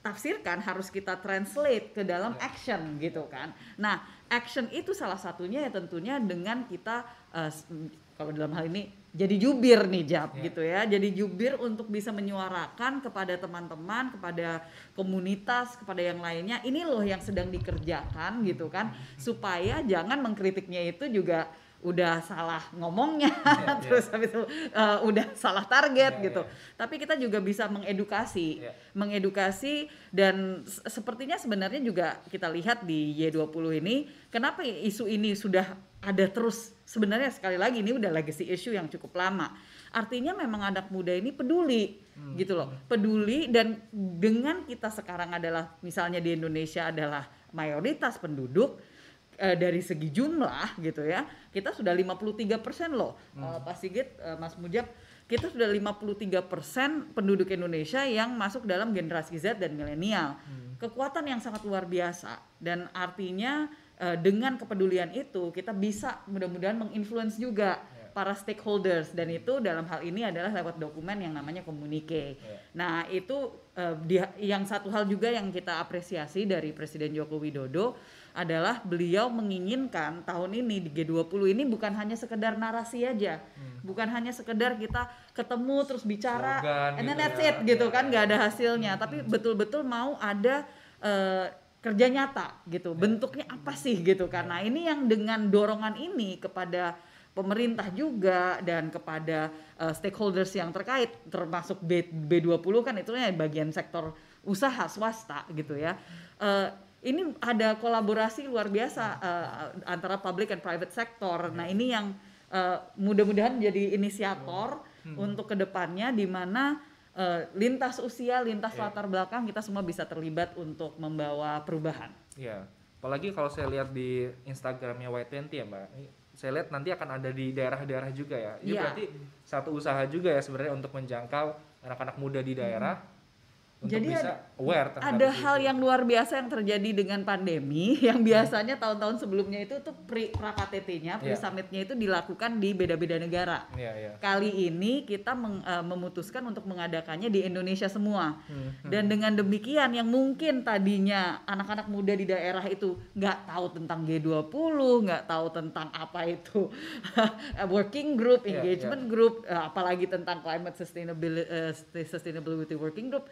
tafsirkan, harus kita translate ke dalam action gitu kan. Nah, action itu salah satunya ya tentunya dengan kita s- kalau dalam hal ini jadi jubir nih Jab Ya. gitu ya. Jadi jubir untuk bisa menyuarakan kepada teman-teman, kepada komunitas, kepada yang lainnya, ini loh yang sedang dikerjakan gitu kan. Supaya jangan mengkritiknya itu juga udah salah ngomongnya Ya, terus habis itu eh, udah salah target Ya, gitu. ya. Tapi kita juga bisa mengedukasi, Ya. mengedukasi dan sepertinya sebenarnya juga kita lihat di Y20 ini kenapa isu ini sudah ada terus sebenarnya sekali lagi ini udah legacy issue yang cukup lama. Artinya memang anak muda ini peduli gitu loh. Peduli dan dengan kita sekarang adalah misalnya di Indonesia adalah mayoritas penduduk eh, dari segi jumlah gitu ya kita sudah 53% loh. Eh, Pak Sigit eh, Mas Mujab kita sudah 53% penduduk Indonesia yang masuk dalam generasi Z dan milenial. Kekuatan yang sangat luar biasa dan artinya eh, dengan kepedulian itu kita bisa mudah-mudahan menginfluence juga para stakeholders. Dan itu dalam hal ini adalah lewat dokumen yang namanya komunike. Ya. Nah, itu dia yang satu hal juga yang kita apresiasi dari Presiden Joko Widodo adalah beliau menginginkan tahun ini di G20 ini bukan hanya sekedar narasi aja. Bukan hanya sekedar kita ketemu terus bicara Slogan and then gitu that's ya. it gitu Ya, kan ya. nggak ada hasilnya, tapi betul-betul mau ada eh, kerja nyata gitu. Bentuknya apa sih gitu. Nah, ini yang dengan dorongan ini kepada pemerintah juga dan kepada uh, stakeholders yang terkait termasuk B, B20 kan itu ya bagian sektor usaha swasta gitu ya. Uh, ini ada kolaborasi luar biasa uh, antara public and private sector. Nah, ini yang uh, mudah-mudahan jadi inisiator untuk ke depannya di mana uh, lintas usia, lintas Ya. latar belakang kita semua bisa terlibat untuk membawa perubahan. Iya. Apalagi kalau saya lihat di Instagramnya Y20 ya Mbak. Saya lihat nanti akan ada di daerah-daerah juga ya. Ini Iya. berarti satu usaha juga ya sebenarnya untuk menjangkau anak-anak muda di daerah untuk Jadi bisa aware terhadap ada isu hal itu. yang luar biasa yang terjadi dengan pandemi yang biasanya tahun-tahun sebelumnya itu tuh pre pra KTT-nya, pre Iya. summit-nya itu dilakukan di beda-beda negara. Iya, iya. Kali ini kita meng- eh, memutuskan untuk mengadakannya di Indonesia semua. Hmm, Dan dengan demikian yang mungkin tadinya anak-anak muda di daerah itu nggak tahu tentang G20, nggak tahu tentang apa itu working group, Iya, engagement group, eh, apalagi tentang climate sustainability, sustainability working group,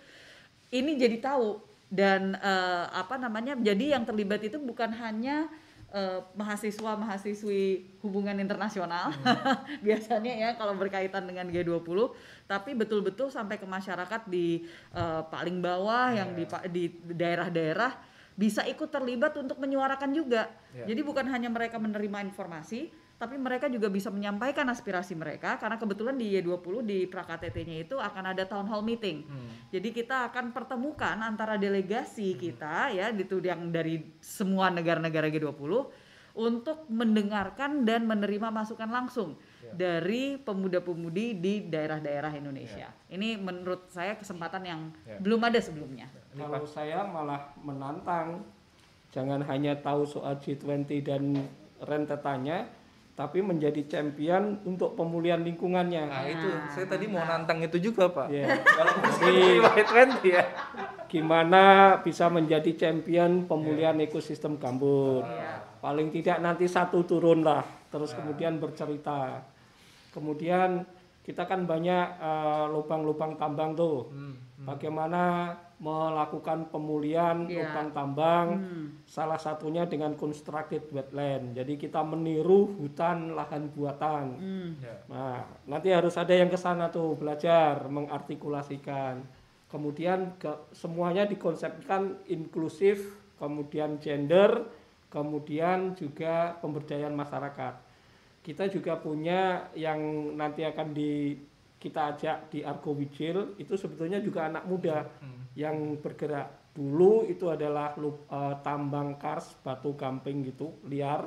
ini jadi tahu. Dan eh, apa namanya jadi yang terlibat itu bukan hanya eh, mahasiswa mahasiswi hubungan internasional biasanya ya kalau berkaitan dengan G20 tapi betul-betul sampai ke masyarakat di eh, paling bawah yang di pa- di daerah-daerah bisa ikut terlibat untuk menyuarakan juga. Ya. jadi bukan hanya mereka menerima informasi tapi mereka juga bisa menyampaikan aspirasi mereka karena kebetulan di Y20 di pra-KTT-nya itu akan ada town hall meeting. Hmm. Jadi kita akan pertemukan antara delegasi kita ya itu yang dari semua negara-negara G20 untuk mendengarkan dan menerima masukan langsung Ya. dari pemuda-pemudi di daerah-daerah Indonesia. Ini menurut saya kesempatan yang Ya. belum ada sebelumnya. Ini Kalau saya malah menantang jangan hanya tahu soal G20 dan rentetannya, tapi menjadi champion untuk pemulihan lingkungannya. Nah, itu saya tadi mau nantang itu juga, Pak. Ya. Kalau Y20 ya. gimana bisa menjadi champion pemulihan ekosistem gambut. Iya. Paling tidak nanti satu turun lah, terus Nah. kemudian bercerita. Kemudian kita kan banyak eh, lubang-lubang tambang tuh. Hmm. Bagaimana melakukan pemulihan Iya. lubang tambang, Hmm. salah satunya dengan constructed wetland. Jadi kita meniru hutan lahan buatan. Hmm. Ya. Nah, nanti harus ada yang ke sana tuh belajar mengartikulasikan. Kemudian ke- semuanya dikonsepkan inklusif, kemudian gender, kemudian juga pemberdayaan masyarakat. Kita juga punya yang nanti akan di kita ajak di Argo Wijil itu sebetulnya juga anak muda Hmm. yang bergerak. Dulu itu adalah eh, tambang kars batu gamping gitu liar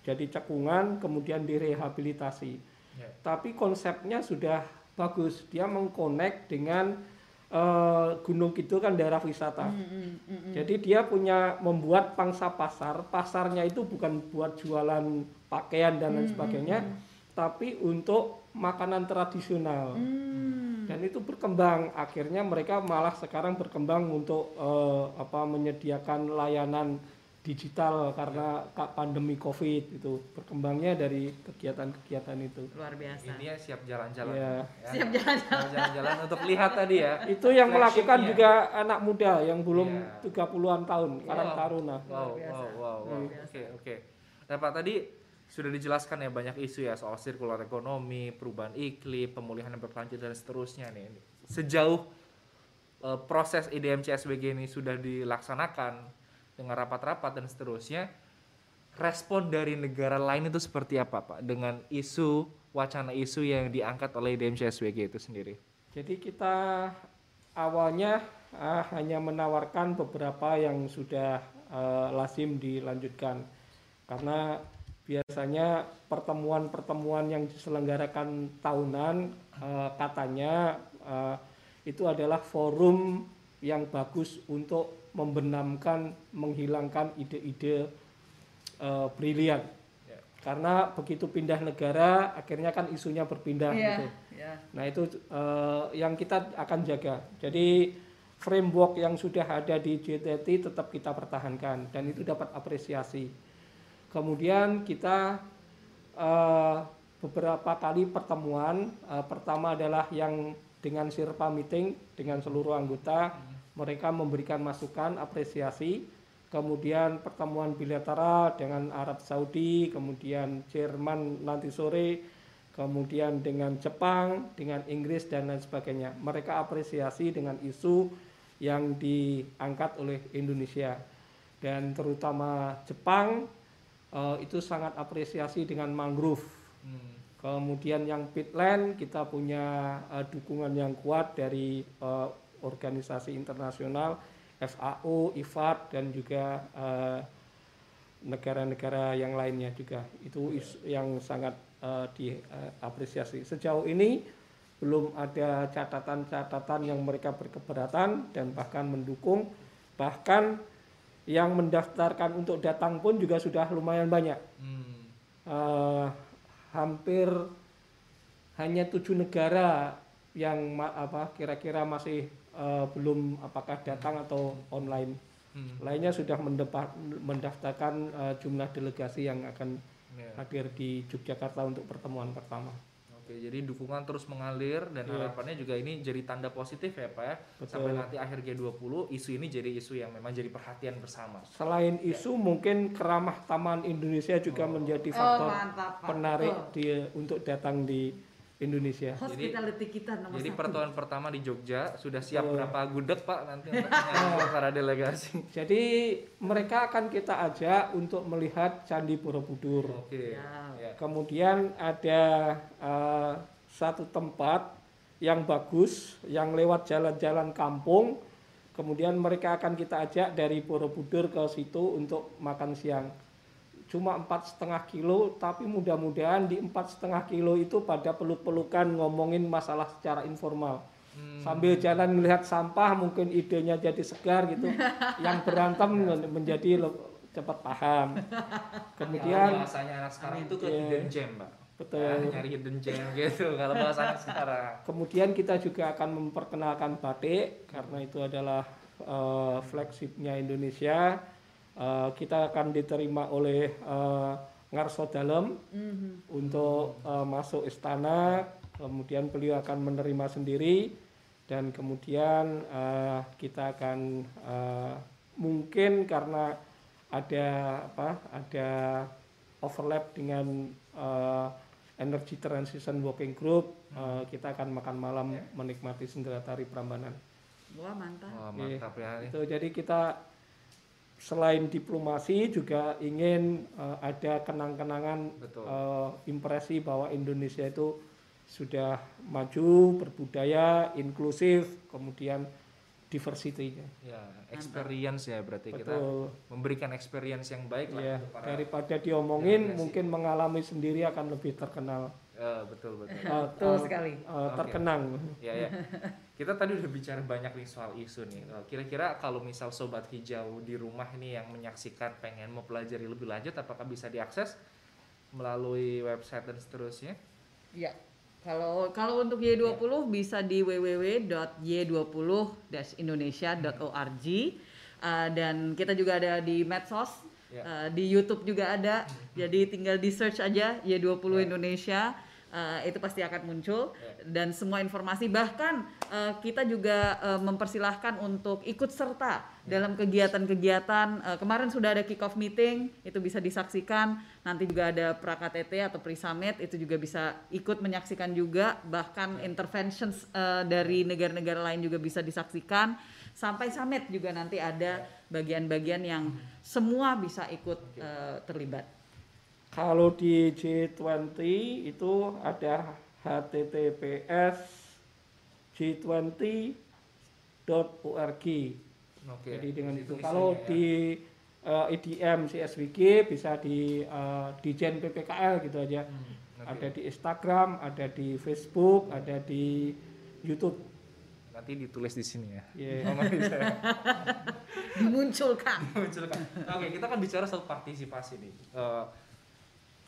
jadi cekungan kemudian direhabilitasi Ya. tapi konsepnya sudah bagus dia mengkonek dengan eh, Gunung Kidul kan daerah wisata Hmm, hmm, hmm, hmm. jadi dia punya membuat pangsa pasar pasarnya itu bukan buat jualan pakaian dan lain sebagainya tapi untuk makanan tradisional Hmm. dan itu berkembang akhirnya mereka malah sekarang berkembang untuk eh, apa menyediakan layanan digital karena ka- pandemi covid itu berkembangnya dari kegiatan-kegiatan itu luar biasa Ini ya siap jalan-jalan. Iya. Ya. siap jalan-jalan untuk lihat tadi ya. itu yang melakukan juga anak muda yang belum Iya. 30-an tahun Karang Wow. Taruna Wow, biasa. wow, wow, wow. Luar Oke, biasa. oke. Nah, Pak tadi sudah dijelaskan ya banyak isu ya soal sirkular ekonomi, perubahan iklim, pemulihan yang berkelanjutan dan seterusnya nih. Sejauh eh, proses IDM CSBG ini sudah dilaksanakan dengan rapat-rapat dan seterusnya, respon dari negara lain itu seperti apa, Pak? Dengan isu wacana isu yang diangkat oleh IDM CSBG itu sendiri. Jadi kita awalnya ah, hanya menawarkan beberapa yang sudah eh, lazim dilanjutkan karena biasanya pertemuan-pertemuan yang diselenggarakan tahunan eh, katanya eh, itu adalah forum yang bagus untuk membenamkan, menghilangkan ide-ide eh, brilian. Ya. Karena begitu pindah negara, akhirnya kan isunya berpindah Iya, gitu. iya. Nah itu eh, yang kita akan jaga. Jadi framework yang sudah ada di G30 tetap kita pertahankan dan itu dapat apresiasi. Kemudian kita eh, beberapa kali pertemuan. Eh, pertama adalah yang dengan Sirpa meeting dengan seluruh anggota, mereka memberikan masukan, apresiasi. Kemudian pertemuan bilateral dengan Arab Saudi, kemudian Jerman nanti sore, kemudian dengan Jepang, dengan Inggris dan lain sebagainya. Mereka apresiasi dengan isu yang diangkat oleh Indonesia dan terutama Jepang eh, itu sangat apresiasi dengan mangrove. Hmm. Kemudian yang pitland kita punya eh, dukungan yang kuat dari eh, organisasi internasional FAO, IFAD dan juga negara-negara yang lainnya juga. Itu is- yang sangat eh, diapresiasi. Sejauh ini belum ada catatan-catatan yang mereka berkeberatan dan bahkan mendukung. Bahkan yang mendaftarkan untuk datang pun juga sudah lumayan banyak Hmm. eh, hampir hanya tujuh negara yang ma- apa kira-kira masih eh, belum apakah datang atau online. Hmm. Lainnya sudah mendaftarkan eh, jumlah delegasi yang akan Ya. hadir di Yogyakarta untuk pertemuan pertama. Oke, jadi dukungan terus mengalir dan Iya. harapannya juga ini jadi tanda positif ya Pak ya. Betul. Sampai nanti akhir G20 isu ini jadi isu yang memang jadi perhatian bersama. Selain isu mungkin keramah taman Indonesia juga menjadi faktor Oh, mantap, penarik Betul. di untuk datang di Indonesia. Hospitality kita nomor Jadi satu. pertemuan pertama di Jogja sudah siap Betul. berapa gudeg Pak nanti untuk para delegasi. Jadi mereka akan kita ajak untuk melihat Candi Borobudur. Oke. Ya. Ya. Kemudian ada eh, satu tempat yang bagus yang lewat jalan-jalan kampung. Kemudian mereka akan kita ajak dari Borobudur ke situ untuk makan siang. Cuma empat setengah kilo, tapi mudah-mudahan di empat setengah kilo itu pada peluk-pelukan ngomongin masalah secara informal. Hmm. Sambil jalan melihat sampah, mungkin idenya jadi segar gitu. yang berantem menjadi cepat paham. Kemudian bahasanya anak sekarang itu ke Iya. hidden gem, Pak. Betul. Ya, nyari hidden gem gitu kalau bahasa anak sekarang. Kemudian kita juga akan memperkenalkan batik karena itu adalah eh, flagshipnya Indonesia. Eh, kita akan diterima oleh eh, Ngarso Dalem Mhm. untuk eh, masuk istana. Kemudian beliau akan menerima sendiri dan kemudian eh, kita akan eh, mungkin karena ada apa? Ada overlap dengan eh, Energy Transition Working Group, eh, kita akan makan malam menikmati sendera tari Prambanan. Wah, mantap. Wah, mantap ya. Itu jadi kita selain diplomasi juga ingin eh, ada kenang-kenangan eh, impresi bahwa Indonesia itu sudah maju, berbudaya, inklusif, kemudian diversity-nya. Ya, experience ya berarti kita Betul. memberikan experience yang baik Ya, daripada diomongin mungkin mengalami sendiri akan lebih terkenal. Eh, betul betul. eh, Betul eh, sekali. eh, terkenang. Ya ya. Kita tadi udah bicara banyak nih soal isu nih. Kira-kira kalau misal sobat hijau di rumah ini yang menyaksikan pengen mempelajari lebih lanjut, apakah bisa diakses melalui website dan seterusnya? Ya. Kalau kalau untuk Y20 bisa di www.y20-indonesia.org uh, dan kita juga ada di medsos, Ya. uh, di YouTube juga ada. Jadi tinggal di search aja Y20 Indonesia. Uh, itu pasti akan muncul. Dan semua informasi bahkan uh, kita juga uh, mempersilahkan untuk ikut serta dalam kegiatan-kegiatan uh, kemarin sudah ada kick off meeting itu bisa disaksikan. Nanti juga ada pra KTT atau pre summit itu juga bisa ikut menyaksikan juga. Bahkan interventions uh, dari negara-negara lain juga bisa disaksikan. Sampai summit juga nanti ada bagian-bagian yang semua bisa ikut uh, terlibat Kalau di G20 itu ada https g20.org. Oke. Jadi dengan Di itu kalau ya. di eh, IDM CSWG bisa di eh, di Jen PPKL gitu aja. Hmm, oke. Ada di Instagram, ada di Facebook, ada di YouTube. nanti ditulis di sini ya. Iya. Oh, nggak bisa ya? dimunculkan Munculkan. Oke, kita kan bicara soal partisipasi nih. Eh,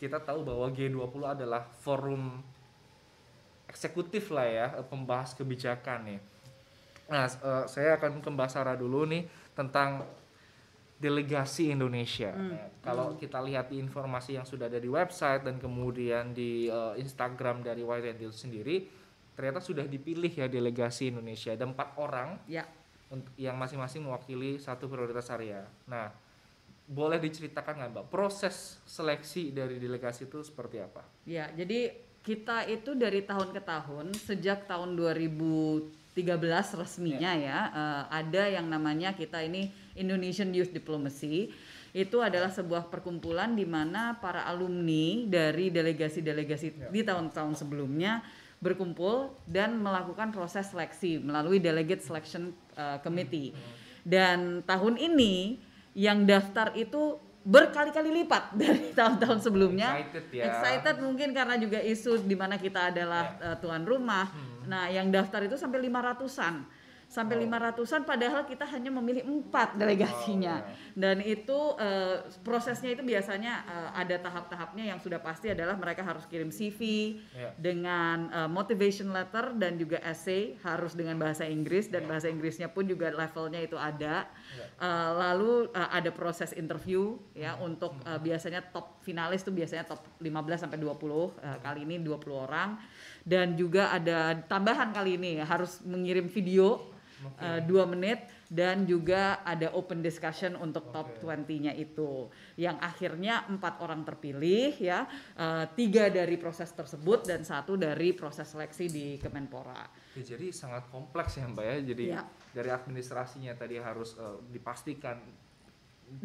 kita tahu bahwa G20 adalah forum eksekutif lah ya, eh, pembahas kebijakan nih. Nah, eh, saya akan ke Mbak Sarah dulu nih tentang delegasi Indonesia. Nah, kalau kita lihat di informasi yang sudah ada di website dan kemudian di eh, Instagram dari White itu sendiri, ternyata sudah dipilih ya delegasi Indonesia. Ada empat orang ya untuk yang masing-masing mewakili satu prioritas area. Nah, boleh diceritakan nggak Mbak proses seleksi dari delegasi itu seperti apa? Ya, jadi kita itu dari tahun ke tahun sejak tahun 2013 resminya ya eh, ada yang namanya kita ini Indonesian Youth Diplomacy. Itu adalah sebuah perkumpulan di mana para alumni dari delegasi-delegasi di tahun-tahun sebelumnya berkumpul dan melakukan proses seleksi melalui Delegate Selection eh, Committee. Dan tahun ini yang daftar itu berkali-kali lipat dari tahun-tahun sebelumnya. Excited ya. Excited mungkin karena juga isu di mana kita adalah Ya. uh, tuan rumah. Hmm. Nah, yang daftar itu sampai 500-an. Sampai Oh. 500-an padahal kita hanya memilih empat delegasinya. Oh, ya. Dan itu uh, prosesnya itu biasanya uh, ada tahap-tahapnya yang sudah pasti adalah mereka harus kirim CV Ya. dengan uh, motivation letter dan juga essay harus dengan bahasa Inggris dan bahasa Inggrisnya pun juga levelnya itu ada. Uh, lalu uh, ada proses interview ya untuk uh, biasanya top finalis tuh biasanya top 15 sampai 20 uh, kali ini 20 orang. Dan juga ada tambahan kali ini harus mengirim video uh, dua menit. Dan juga ada open discussion untuk top 20-nya itu. Yang akhirnya empat orang terpilih ya uh, tiga dari proses tersebut dan satu dari proses seleksi di Kemenpora. Ya, jadi sangat kompleks ya Mbak ya. Jadi Ya. Dari administrasinya tadi harus eh, dipastikan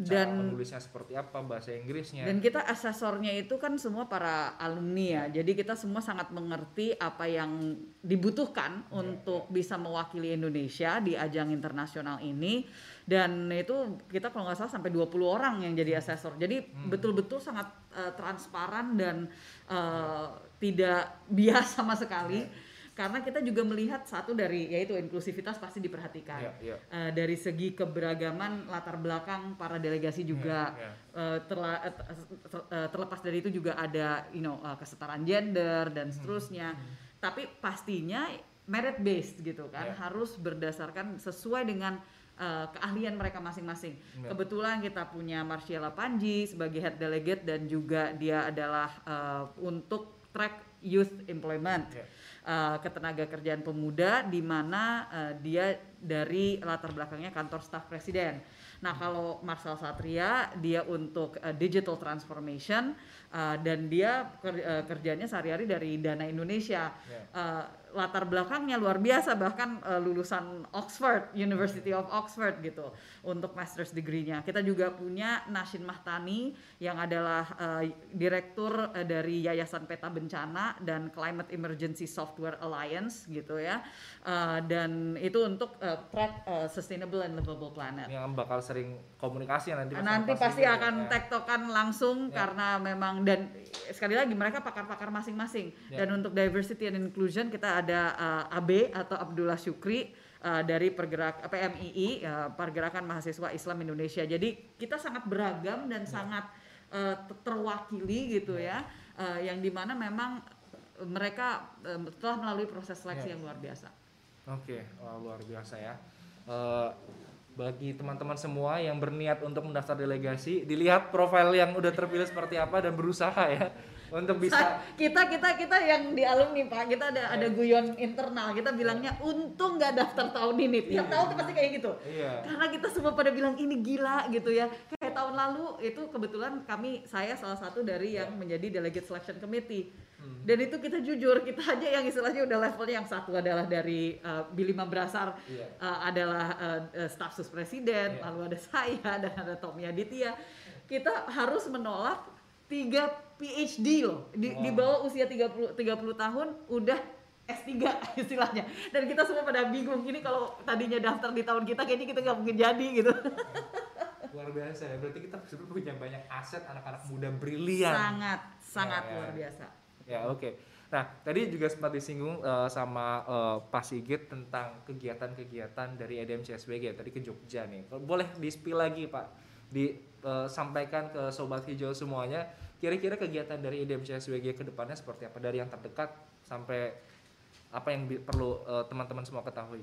cara Dan- menulisnya seperti apa, bahasa Inggrisnya. Dan kita asesornya itu kan semua para alumni ya. Jadi kita semua sangat mengerti apa yang dibutuhkan untuk bisa mewakili Indonesia di ajang internasional ini. Dan itu kita kalau nggak salah sampai 20 orang yang jadi asesor. Jadi betul-betul sangat eh, transparan dan eh, tidak bias sama sekali. Karena kita juga melihat satu dari yaitu inklusivitas pasti diperhatikan. Iya, iya. Eh, dari segi keberagaman latar belakang para delegasi juga Iya, eh, terla- eh, ter- eh, terlepas dari itu juga ada you know eh, kesetaraan gender dan seterusnya tapi pastinya merit based gitu kan Iya. harus berdasarkan sesuai dengan eh, keahlian mereka masing-masing Iya. kebetulan kita punya Marciela Panji sebagai head delegate dan juga dia adalah eh, untuk track youth employment Iya. Uh, ketenaga kerjaan pemuda di mana uh, dia dari latar belakangnya kantor staf presiden. Nah kalau Marcel Satria dia untuk uh, digital transformation uh, dan dia ker- uh, kerjanya sehari-hari dari Dana Indonesia. Ya. Uh, latar belakangnya luar biasa bahkan uh, lulusan Oxford University of Oxford gitu untuk master's degree-nya. Kita juga punya Nashin Mahtani yang adalah uh, direktur uh, dari Yayasan Peta Bencana dan Climate Emergency Software Alliance gitu ya. Uh, dan itu untuk uh, track uh, sustainable and livable planet. Yang bakal sering komunikasi nanti. Nanti pas pasti akan ya. tektokan langsung Ya. karena memang dan sekali lagi mereka pakar-pakar masing-masing. Ya. Dan untuk diversity and inclusion kita ada uh, AB atau Abdullah Syukri uh, dari pergerak PMII uh, Pergerakan Mahasiswa Islam Indonesia. Jadi kita sangat beragam dan sangat uh, ter- terwakili gitu ya. Uh, yang di mana memang mereka eh, telah melalui proses seleksi Ya. yang luar biasa. Oke, wah, luar biasa ya. Eh, bagi teman-teman semua yang berniat untuk mendaftar delegasi, dilihat profil yang udah terpilih seperti apa dan berusaha ya untuk bisa kita kita kita yang di alumni pak. Kita ada ada guyon internal. Kita bilangnya untung nggak daftar tahun ini. Tiap tahun tuh pasti kayak gitu. Iya. karena kita semua pada bilang ini gila gitu ya. Kayak tahun lalu itu kebetulan kami saya salah satu dari yang menjadi delegate selection committee. Dan itu kita jujur kita aja yang istilahnya udah levelnya yang satu adalah dari uh, Billy Mabrasar Iya. uh, adalah uh, uh, staf sus presiden Iya. lalu ada saya dan ada Tommy Aditya. Kita harus menolak tiga PhD loh di, di bawah usia 30 30 tahun udah S3 istilahnya dan kita semua pada bingung ini kalau tadinya daftar di tahun kita kayaknya kita nggak mungkin jadi gitu luar biasa ya. Berarti kita sebenarnya punya banyak aset anak-anak muda brilian. sangat sangat Ya, ya. luar biasa Ya oke. Nah tadi juga sempat disinggung eh, sama eh, Pak Sigit tentang kegiatan-kegiatan dari EDM CSBG tadi ke Jogja nih. Kalau Boleh di spill lagi Pak, disampaikan ke sobat hijau semuanya. Kira-kira kegiatan dari EDM CSBG ke depannya seperti apa dari yang terdekat sampai apa yang perlu eh, teman-teman semua ketahui.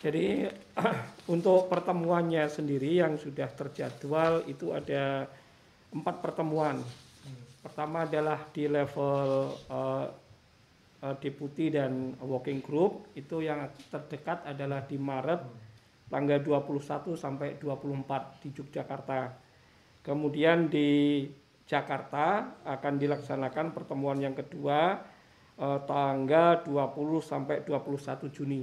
Jadi untuk pertemuannya sendiri yang sudah terjadwal itu ada empat pertemuan. Pertama adalah di level eh, deputi dan working group itu yang terdekat adalah di Maret tanggal 21 sampai 24 di Yogyakarta. Kemudian di Jakarta akan dilaksanakan pertemuan yang kedua eh, tanggal 20 sampai 21 Juni.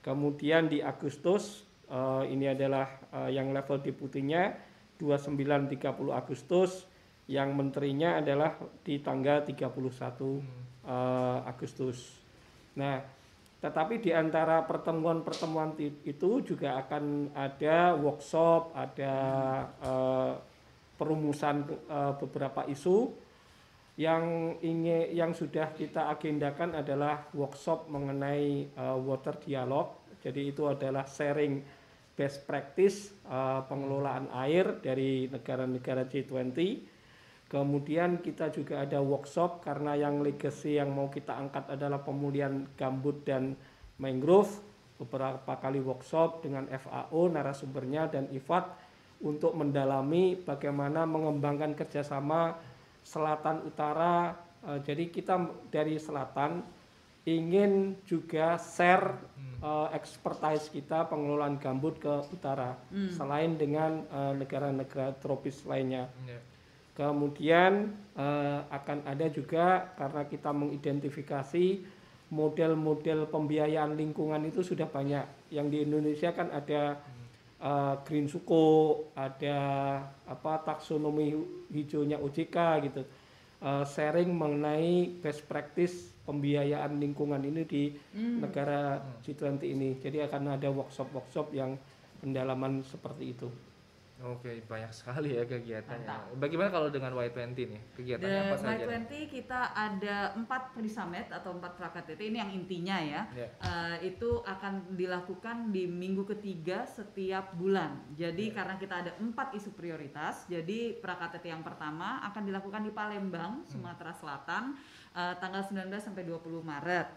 Kemudian di Agustus eh, ini adalah eh, yang level deputinya 29 30 Agustus, yang menterinya adalah di tanggal 31 eh, Agustus. Nah, tetapi di antara pertemuan-pertemuan itu juga akan ada workshop, ada eh, perumusan eh, beberapa isu yang ingin yang sudah kita agendakan adalah workshop mengenai eh, water dialog. Jadi itu adalah sharing best practice eh, pengelolaan air dari negara-negara G20. Kemudian kita juga ada workshop karena yang legacy yang mau kita angkat adalah pemulihan gambut dan mangrove. Beberapa kali workshop dengan FAO narasumbernya dan IFAD untuk mendalami bagaimana mengembangkan kerjasama selatan utara. Eh, jadi kita dari selatan ingin juga share eh, expertise kita pengelolaan gambut ke utara, selain dengan eh, negara-negara tropis lainnya. Kemudian eh, akan ada juga karena kita mengidentifikasi model-model pembiayaan lingkungan itu sudah banyak. Yang di Indonesia kan ada eh, Green Suko, ada apa taksonomi hijaunya OJK gitu. Eh, sharing mengenai best practice pembiayaan lingkungan ini di negara G20 ini. Jadi akan ada workshop-workshop yang pendalaman seperti itu. Oke banyak sekali ya kegiatannya. Mantap. Bagaimana kalau dengan Y20 nih kegiatannya apa saja? nih? Y20 kita ada empat pre summit atau empat praktiti ini yang intinya ya. Ya. Eh, itu akan dilakukan di minggu ketiga setiap bulan. Jadi karena kita ada empat isu prioritas, jadi praktiti yang pertama akan dilakukan di Palembang, Sumatera Selatan, eh, tanggal 19 sampai 20 Maret.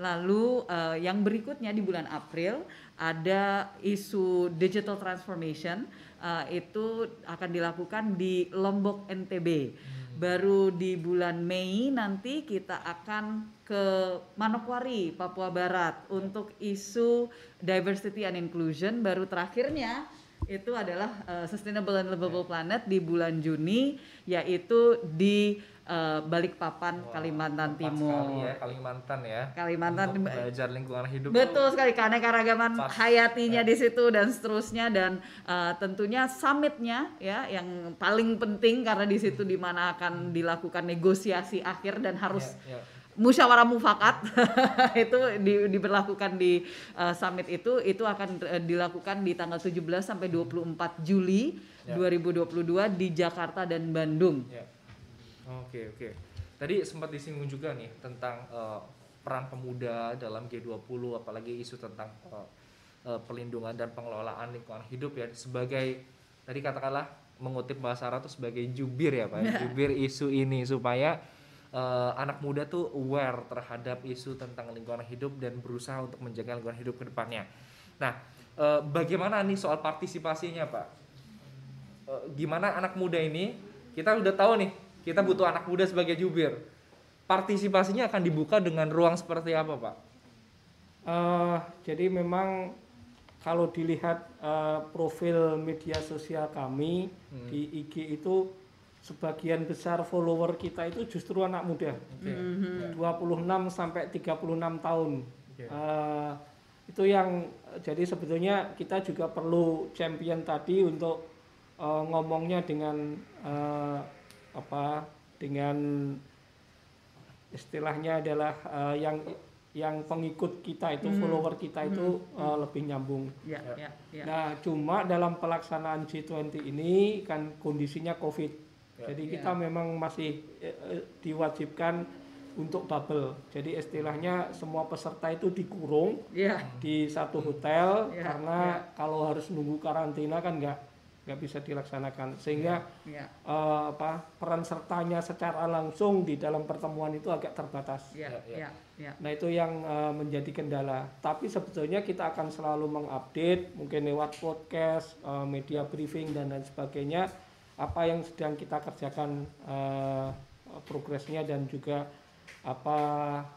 Lalu eh, yang berikutnya di bulan April ada isu digital transformation eh, itu akan dilakukan di Lombok NTB. Baru di bulan Mei nanti kita akan ke Manokwari, Papua Barat untuk isu diversity and inclusion. Baru terakhirnya itu adalah uh, Sustainable and Livable Planet di bulan Juni, yaitu di uh, Balikpapan, Wah, Kalimantan Timur. ya Kalimantan ya. Kalimantan Untuk belajar lingkungan hidup. Betul sekali keanekaragaman Pas. hayatinya di situ dan seterusnya dan uh, tentunya summitnya ya yang paling penting karena di situ di mana akan dilakukan negosiasi akhir dan harus Ya, ya. musyawarah mufakat itu di- diberlakukan di uh, summit itu itu akan uh, dilakukan di tanggal 17 sampai 24 Juli Ya. 2022 di Jakarta dan Bandung. Ya. Oke oke. Tadi sempat disinggung juga nih tentang eh, peran pemuda dalam G20 apalagi isu tentang eh, eh, perlindungan dan pengelolaan lingkungan hidup ya sebagai tadi katakanlah mengutip bahasa Arab itu sebagai jubir ya Pak, ya, jubir isu ini supaya eh, anak muda tuh aware terhadap isu tentang lingkungan hidup dan berusaha untuk menjaga lingkungan hidup ke depannya. Nah, eh, bagaimana nih soal partisipasinya, Pak? Eh, gimana anak muda ini? Kita udah tahu nih, kita butuh anak muda sebagai jubir. Partisipasinya akan dibuka dengan ruang seperti apa, Pak? Eh, jadi memang kalau dilihat eh, profil media sosial kami Hmm. di IG itu sebagian besar follower kita itu justru anak muda. Oke. 26 sampai 36 tahun. Oke. Eh, itu yang jadi sebetulnya kita juga perlu champion tadi untuk eh, ngomongnya dengan eh, apa dengan istilahnya adalah eh, yang yang pengikut kita itu follower kita itu eh, lebih nyambung. Ya, ya, ya. Nah, cuma dalam pelaksanaan G20 ini kan kondisinya COVID. Ya. Jadi kita memang masih eh, eh, diwajibkan untuk bubble. Jadi istilahnya semua peserta itu dikurung Ya, di satu hotel Ya, karena kalau harus nunggu karantina kan nggak nggak bisa dilaksanakan. Sehingga ya, eh, apa peran sertanya secara langsung di dalam pertemuan itu agak terbatas. ya, Ya, ya. ya, ya. Nah itu yang eh, menjadi kendala. Tapi sebetulnya kita akan selalu mengupdate, mungkin lewat podcast, eh, media briefing dan lain sebagainya, apa yang sedang kita kerjakan eh, progresnya dan juga apa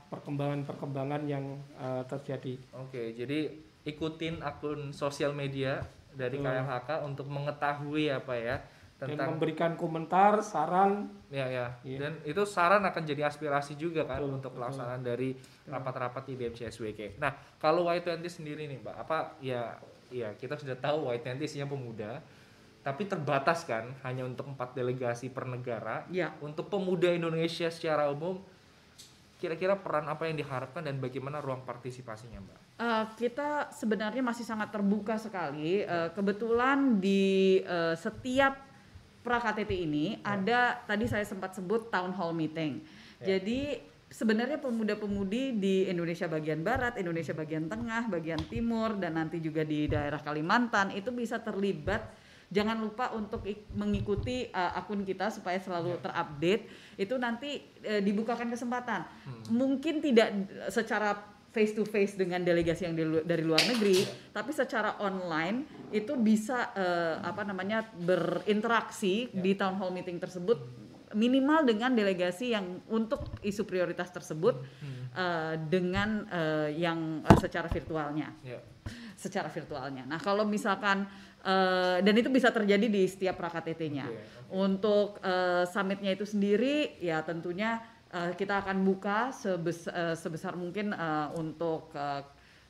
perkembangan-perkembangan yang eh, terjadi. Oke, jadi ikutin akun sosial media dari KLHK untuk mengetahui apa ya Dan tentang memberikan komentar, saran, ya ya. Iya. Dan itu saran akan jadi aspirasi juga kan untuk pelaksanaan dari rapat-rapat di BMCSWK. Nah, kalau Y20 sendiri nih, Mbak, apa ya ya kita sudah tahu Y20 isinya pemuda, tapi terbatas kan hanya untuk empat delegasi per negara. Ya. Untuk pemuda Indonesia secara umum kira-kira peran apa yang diharapkan dan bagaimana ruang partisipasinya, Mbak? Eh, kita sebenarnya masih sangat terbuka sekali. Eh, kebetulan di eh, setiap pra KTT ini ada tadi saya sempat sebut town hall meeting. Jadi sebenarnya pemuda-pemudi di Indonesia bagian barat, Indonesia bagian tengah, bagian timur dan nanti juga di daerah Kalimantan itu bisa terlibat. Jangan lupa untuk ik- mengikuti uh, akun kita supaya selalu terupdate. Itu nanti uh, dibukakan kesempatan. Mungkin tidak uh, secara face to face dengan delegasi yang dari luar negeri, tapi secara online itu bisa uh, apa namanya berinteraksi di town hall meeting tersebut minimal dengan delegasi yang untuk isu prioritas tersebut uh, dengan uh, yang uh, secara virtualnya Ya. secara virtualnya. Nah, kalau misalkan eh, dan itu bisa terjadi di setiap PraKTT-nya. Oke, Untuk eh, summitnya itu sendiri, ya tentunya eh, kita akan buka sebes- eh, sebesar mungkin eh, untuk eh,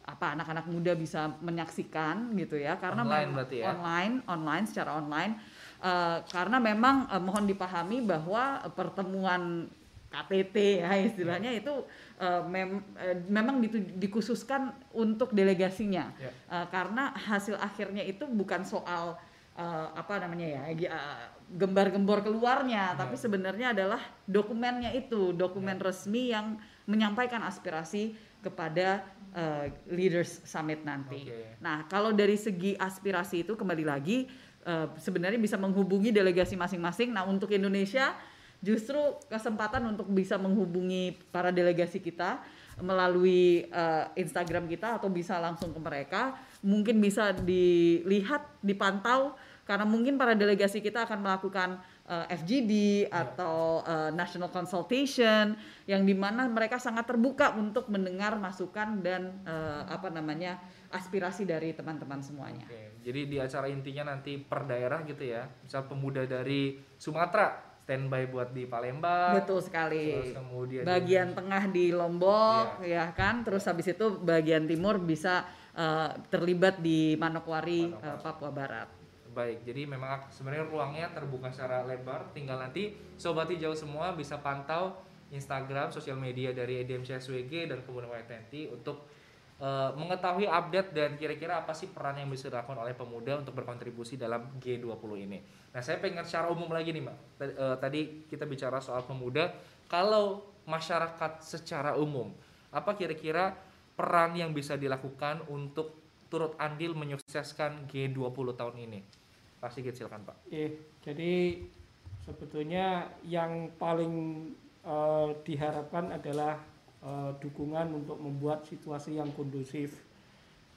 apa anak-anak muda bisa menyaksikan gitu ya, karena Online memang- berarti ya? online, online secara online. Eh, karena memang eh, mohon dipahami bahwa pertemuan KTT ya istilahnya itu eh, mem- eh, memang dikhususkan untuk delegasinya Ya. Eh, karena hasil akhirnya itu bukan soal eh, apa namanya ya gi- eh, gembar-gembor keluarnya tapi sebenarnya adalah dokumennya itu dokumen resmi yang menyampaikan aspirasi kepada eh, leaders summit nanti. Oke. Nah kalau dari segi aspirasi itu kembali lagi eh, sebenarnya bisa menghubungi delegasi masing-masing. Nah untuk Indonesia justru kesempatan untuk bisa menghubungi para delegasi kita melalui eh, Instagram kita atau bisa langsung ke mereka mungkin bisa dilihat dipantau karena mungkin para delegasi kita akan melakukan eh, FGD atau eh, national consultation yang di mana mereka sangat terbuka untuk mendengar masukan dan eh, apa namanya aspirasi dari teman-teman semuanya. Oke, jadi di acara intinya nanti per daerah gitu ya. Misal pemuda dari Sumatera standby buat di Palembang. Betul sekali. Terus kemudian bagian tengah di Lombok ya kan, terus habis itu bagian timur bisa eh, terlibat di Manokwari, eh, Papua Barat. Baik, jadi memang sebenarnya ruangnya terbuka secara lebar. Tinggal nanti sobat hijau semua bisa pantau Instagram, sosial media dari EDMCSWG dan kemudian YTNT untuk eh, mengetahui update dan kira-kira apa sih peran yang bisa dilakukan oleh pemuda untuk berkontribusi dalam G20 ini. Nah, saya pengen secara umum lagi nih, Mbak. Tadi, eh, tadi kita bicara soal pemuda. Kalau masyarakat secara umum, apa kira-kira peran yang bisa dilakukan untuk turut andil menyukseskan G20 tahun ini? Pasti silakan Pak. Eh, jadi sebetulnya yang paling eh, diharapkan adalah eh, dukungan untuk membuat situasi yang kondusif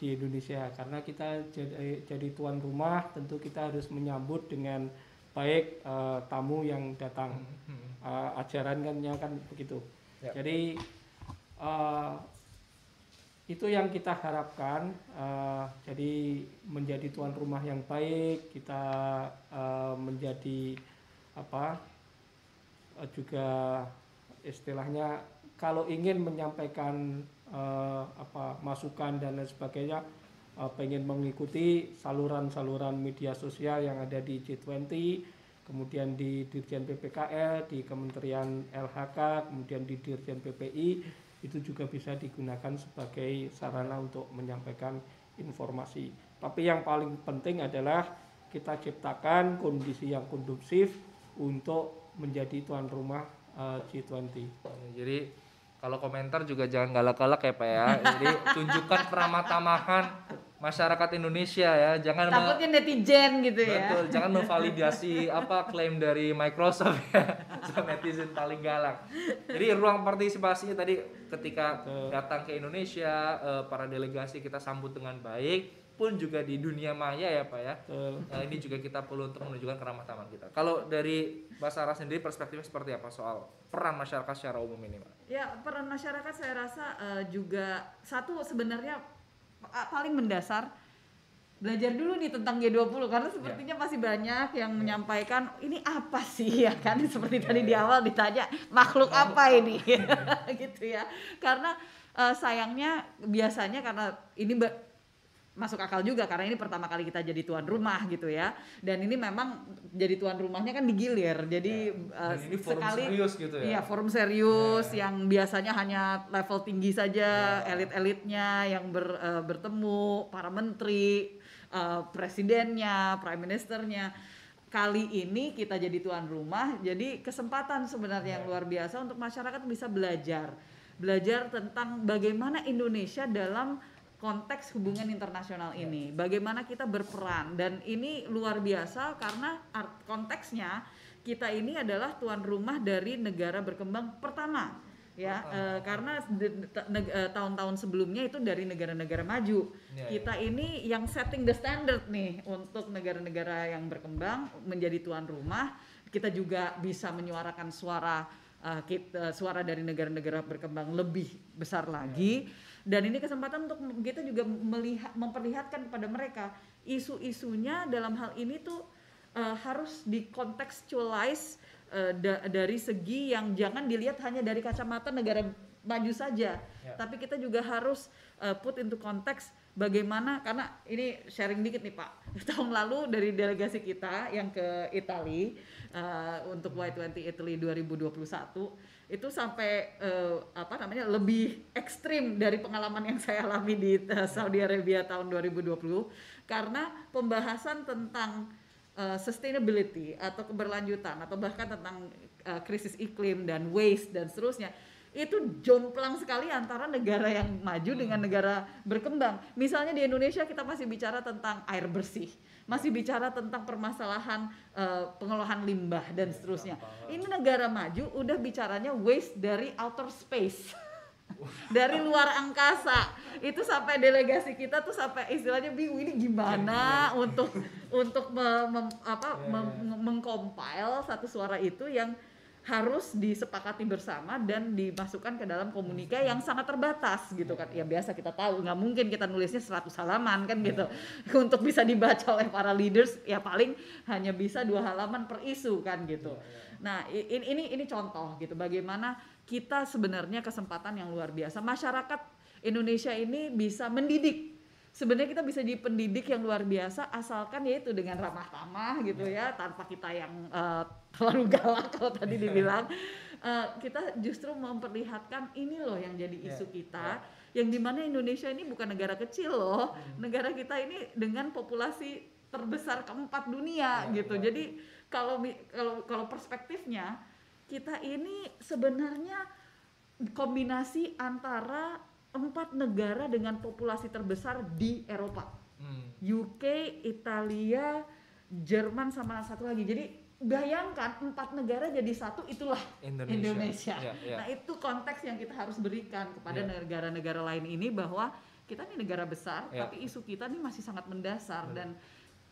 di Indonesia karena kita jadi, jadi tuan rumah tentu kita harus menyambut dengan baik eh, tamu yang datang Eh, ajaran kan kan begitu Ya. jadi eh, itu yang kita harapkan eh, jadi menjadi tuan rumah yang baik kita eh, menjadi apa eh, juga istilahnya kalau ingin menyampaikan eh, apa masukan dan lain sebagainya eh, pengen mengikuti saluran-saluran media sosial yang ada di G20 kemudian di Dirjen PPKL di Kementerian LHK kemudian di Dirjen PPI itu juga bisa digunakan sebagai sarana untuk menyampaikan informasi. Tapi yang paling penting adalah kita ciptakan kondisi yang kondusif untuk menjadi tuan rumah eh, G20 Jadi kalau komentar juga jangan galak-galak ya Pak ya. Jadi tunjukkan keramah-tamahan masyarakat Indonesia ya. Jangan Takutnya netizen gitu ya. Betul, jangan memvalidasi apa klaim dari Microsoft ya. So, netizen paling galak. Jadi ruang partisipasinya tadi ketika datang ke Indonesia, eh, para delegasi kita sambut dengan baik pun juga di dunia maya ya Pak ya. Betul. Nah, ini juga kita perlu untuk menunjukkan keramah-tamahan kita. Kalau dari Mbak Sarah sendiri perspektifnya seperti apa soal peran masyarakat secara umum ini, Pak? Ya, peran masyarakat saya rasa eh, juga satu sebenarnya paling mendasar belajar dulu nih tentang G20 karena sepertinya masih banyak yang menyampaikan ini apa sih? Ya kan seperti tadi di awal ditanya makhluk apa ini? gitu ya. Karena eh, sayangnya biasanya karena ini masuk akal juga karena ini pertama kali kita jadi tuan rumah gitu ya. Dan ini memang jadi tuan rumahnya kan digilir. Jadi eh, Dan ini forum sekali serius gitu ya. Iya, forum serius yang biasanya hanya level tinggi saja, elit-elitnya yang ber- eh, bertemu, para menteri, eh, presidennya, prime ministernya. Kali ini kita jadi tuan rumah, jadi kesempatan sebenarnya yang luar biasa untuk masyarakat bisa belajar. Belajar tentang bagaimana Indonesia dalam konteks hubungan internasional ini, bagaimana kita berperan? Dan ini luar biasa karena art- konteksnya kita ini adalah tuan rumah dari negara berkembang pertama ya. Eh, karena eh, tahun-tahun sebelumnya itu dari negara-negara maju. Ya, ya. kita ini yang setting the standard nih untuk negara-negara yang berkembang menjadi tuan rumah. Kita juga bisa menyuarakan suara eh, kita, suara dari negara-negara berkembang lebih besar lagi dan ini kesempatan untuk kita juga melihat memperlihatkan kepada mereka isu-isunya dalam hal ini tuh eh, harus dikontekstualize eh, da- dari segi yang jangan dilihat hanya dari kacamata negara maju saja, Ya. tapi kita juga harus eh, put into konteks bagaimana karena ini sharing dikit nih Pak. Tahun lalu dari delegasi kita yang ke Italia eh, untuk Y20 Italy 2021 itu sampai eh, apa namanya lebih ekstrim dari pengalaman yang saya alami di eh, Saudi Arabia tahun 2020 karena pembahasan tentang uh, sustainability atau keberlanjutan atau bahkan tentang uh, krisis iklim dan waste dan seterusnya itu jomplang sekali antara negara yang maju dengan negara berkembang. Misalnya di Indonesia kita masih bicara tentang air bersih, masih bicara tentang permasalahan uh, pengolahan limbah dan seterusnya. Ini negara maju udah bicaranya waste dari outer space. dari luar angkasa itu sampai delegasi kita tuh sampai istilahnya bingung ini gimana untuk untuk me- mem- apa mem- mengcompile satu suara itu yang harus disepakati bersama dan dimasukkan ke dalam komunika yang sangat terbatas gitu kan. Ya biasa kita tahu nggak mungkin kita nulisnya 100 halaman kan gitu. Untuk bisa dibaca oleh para leaders ya paling hanya bisa dua halaman per isu kan gitu. Nah i- ini ini ini contoh gitu bagaimana kita sebenarnya kesempatan yang luar biasa. Masyarakat Indonesia ini bisa mendidik. Sebenarnya kita bisa jadi pendidik yang luar biasa asalkan yaitu dengan ramah tamah gitu ya tanpa kita yang eh, terlalu galak kalau tadi dibilang Eh, kita justru memperlihatkan ini loh yang jadi isu kita yang di mana Indonesia ini bukan negara kecil loh negara kita ini dengan populasi terbesar keempat dunia gitu jadi kalau kalau kalau perspektifnya kita ini sebenarnya kombinasi antara empat negara dengan populasi terbesar di Eropa. Hmm. UK, Italia, Jerman sama satu lagi. Jadi bayangkan empat negara jadi satu itulah Indonesia. Indonesia. Ya, ya. Nah itu konteks yang kita harus berikan kepada Ya. negara-negara lain ini bahwa kita ini negara besar, Ya. tapi isu kita ini masih sangat mendasar dan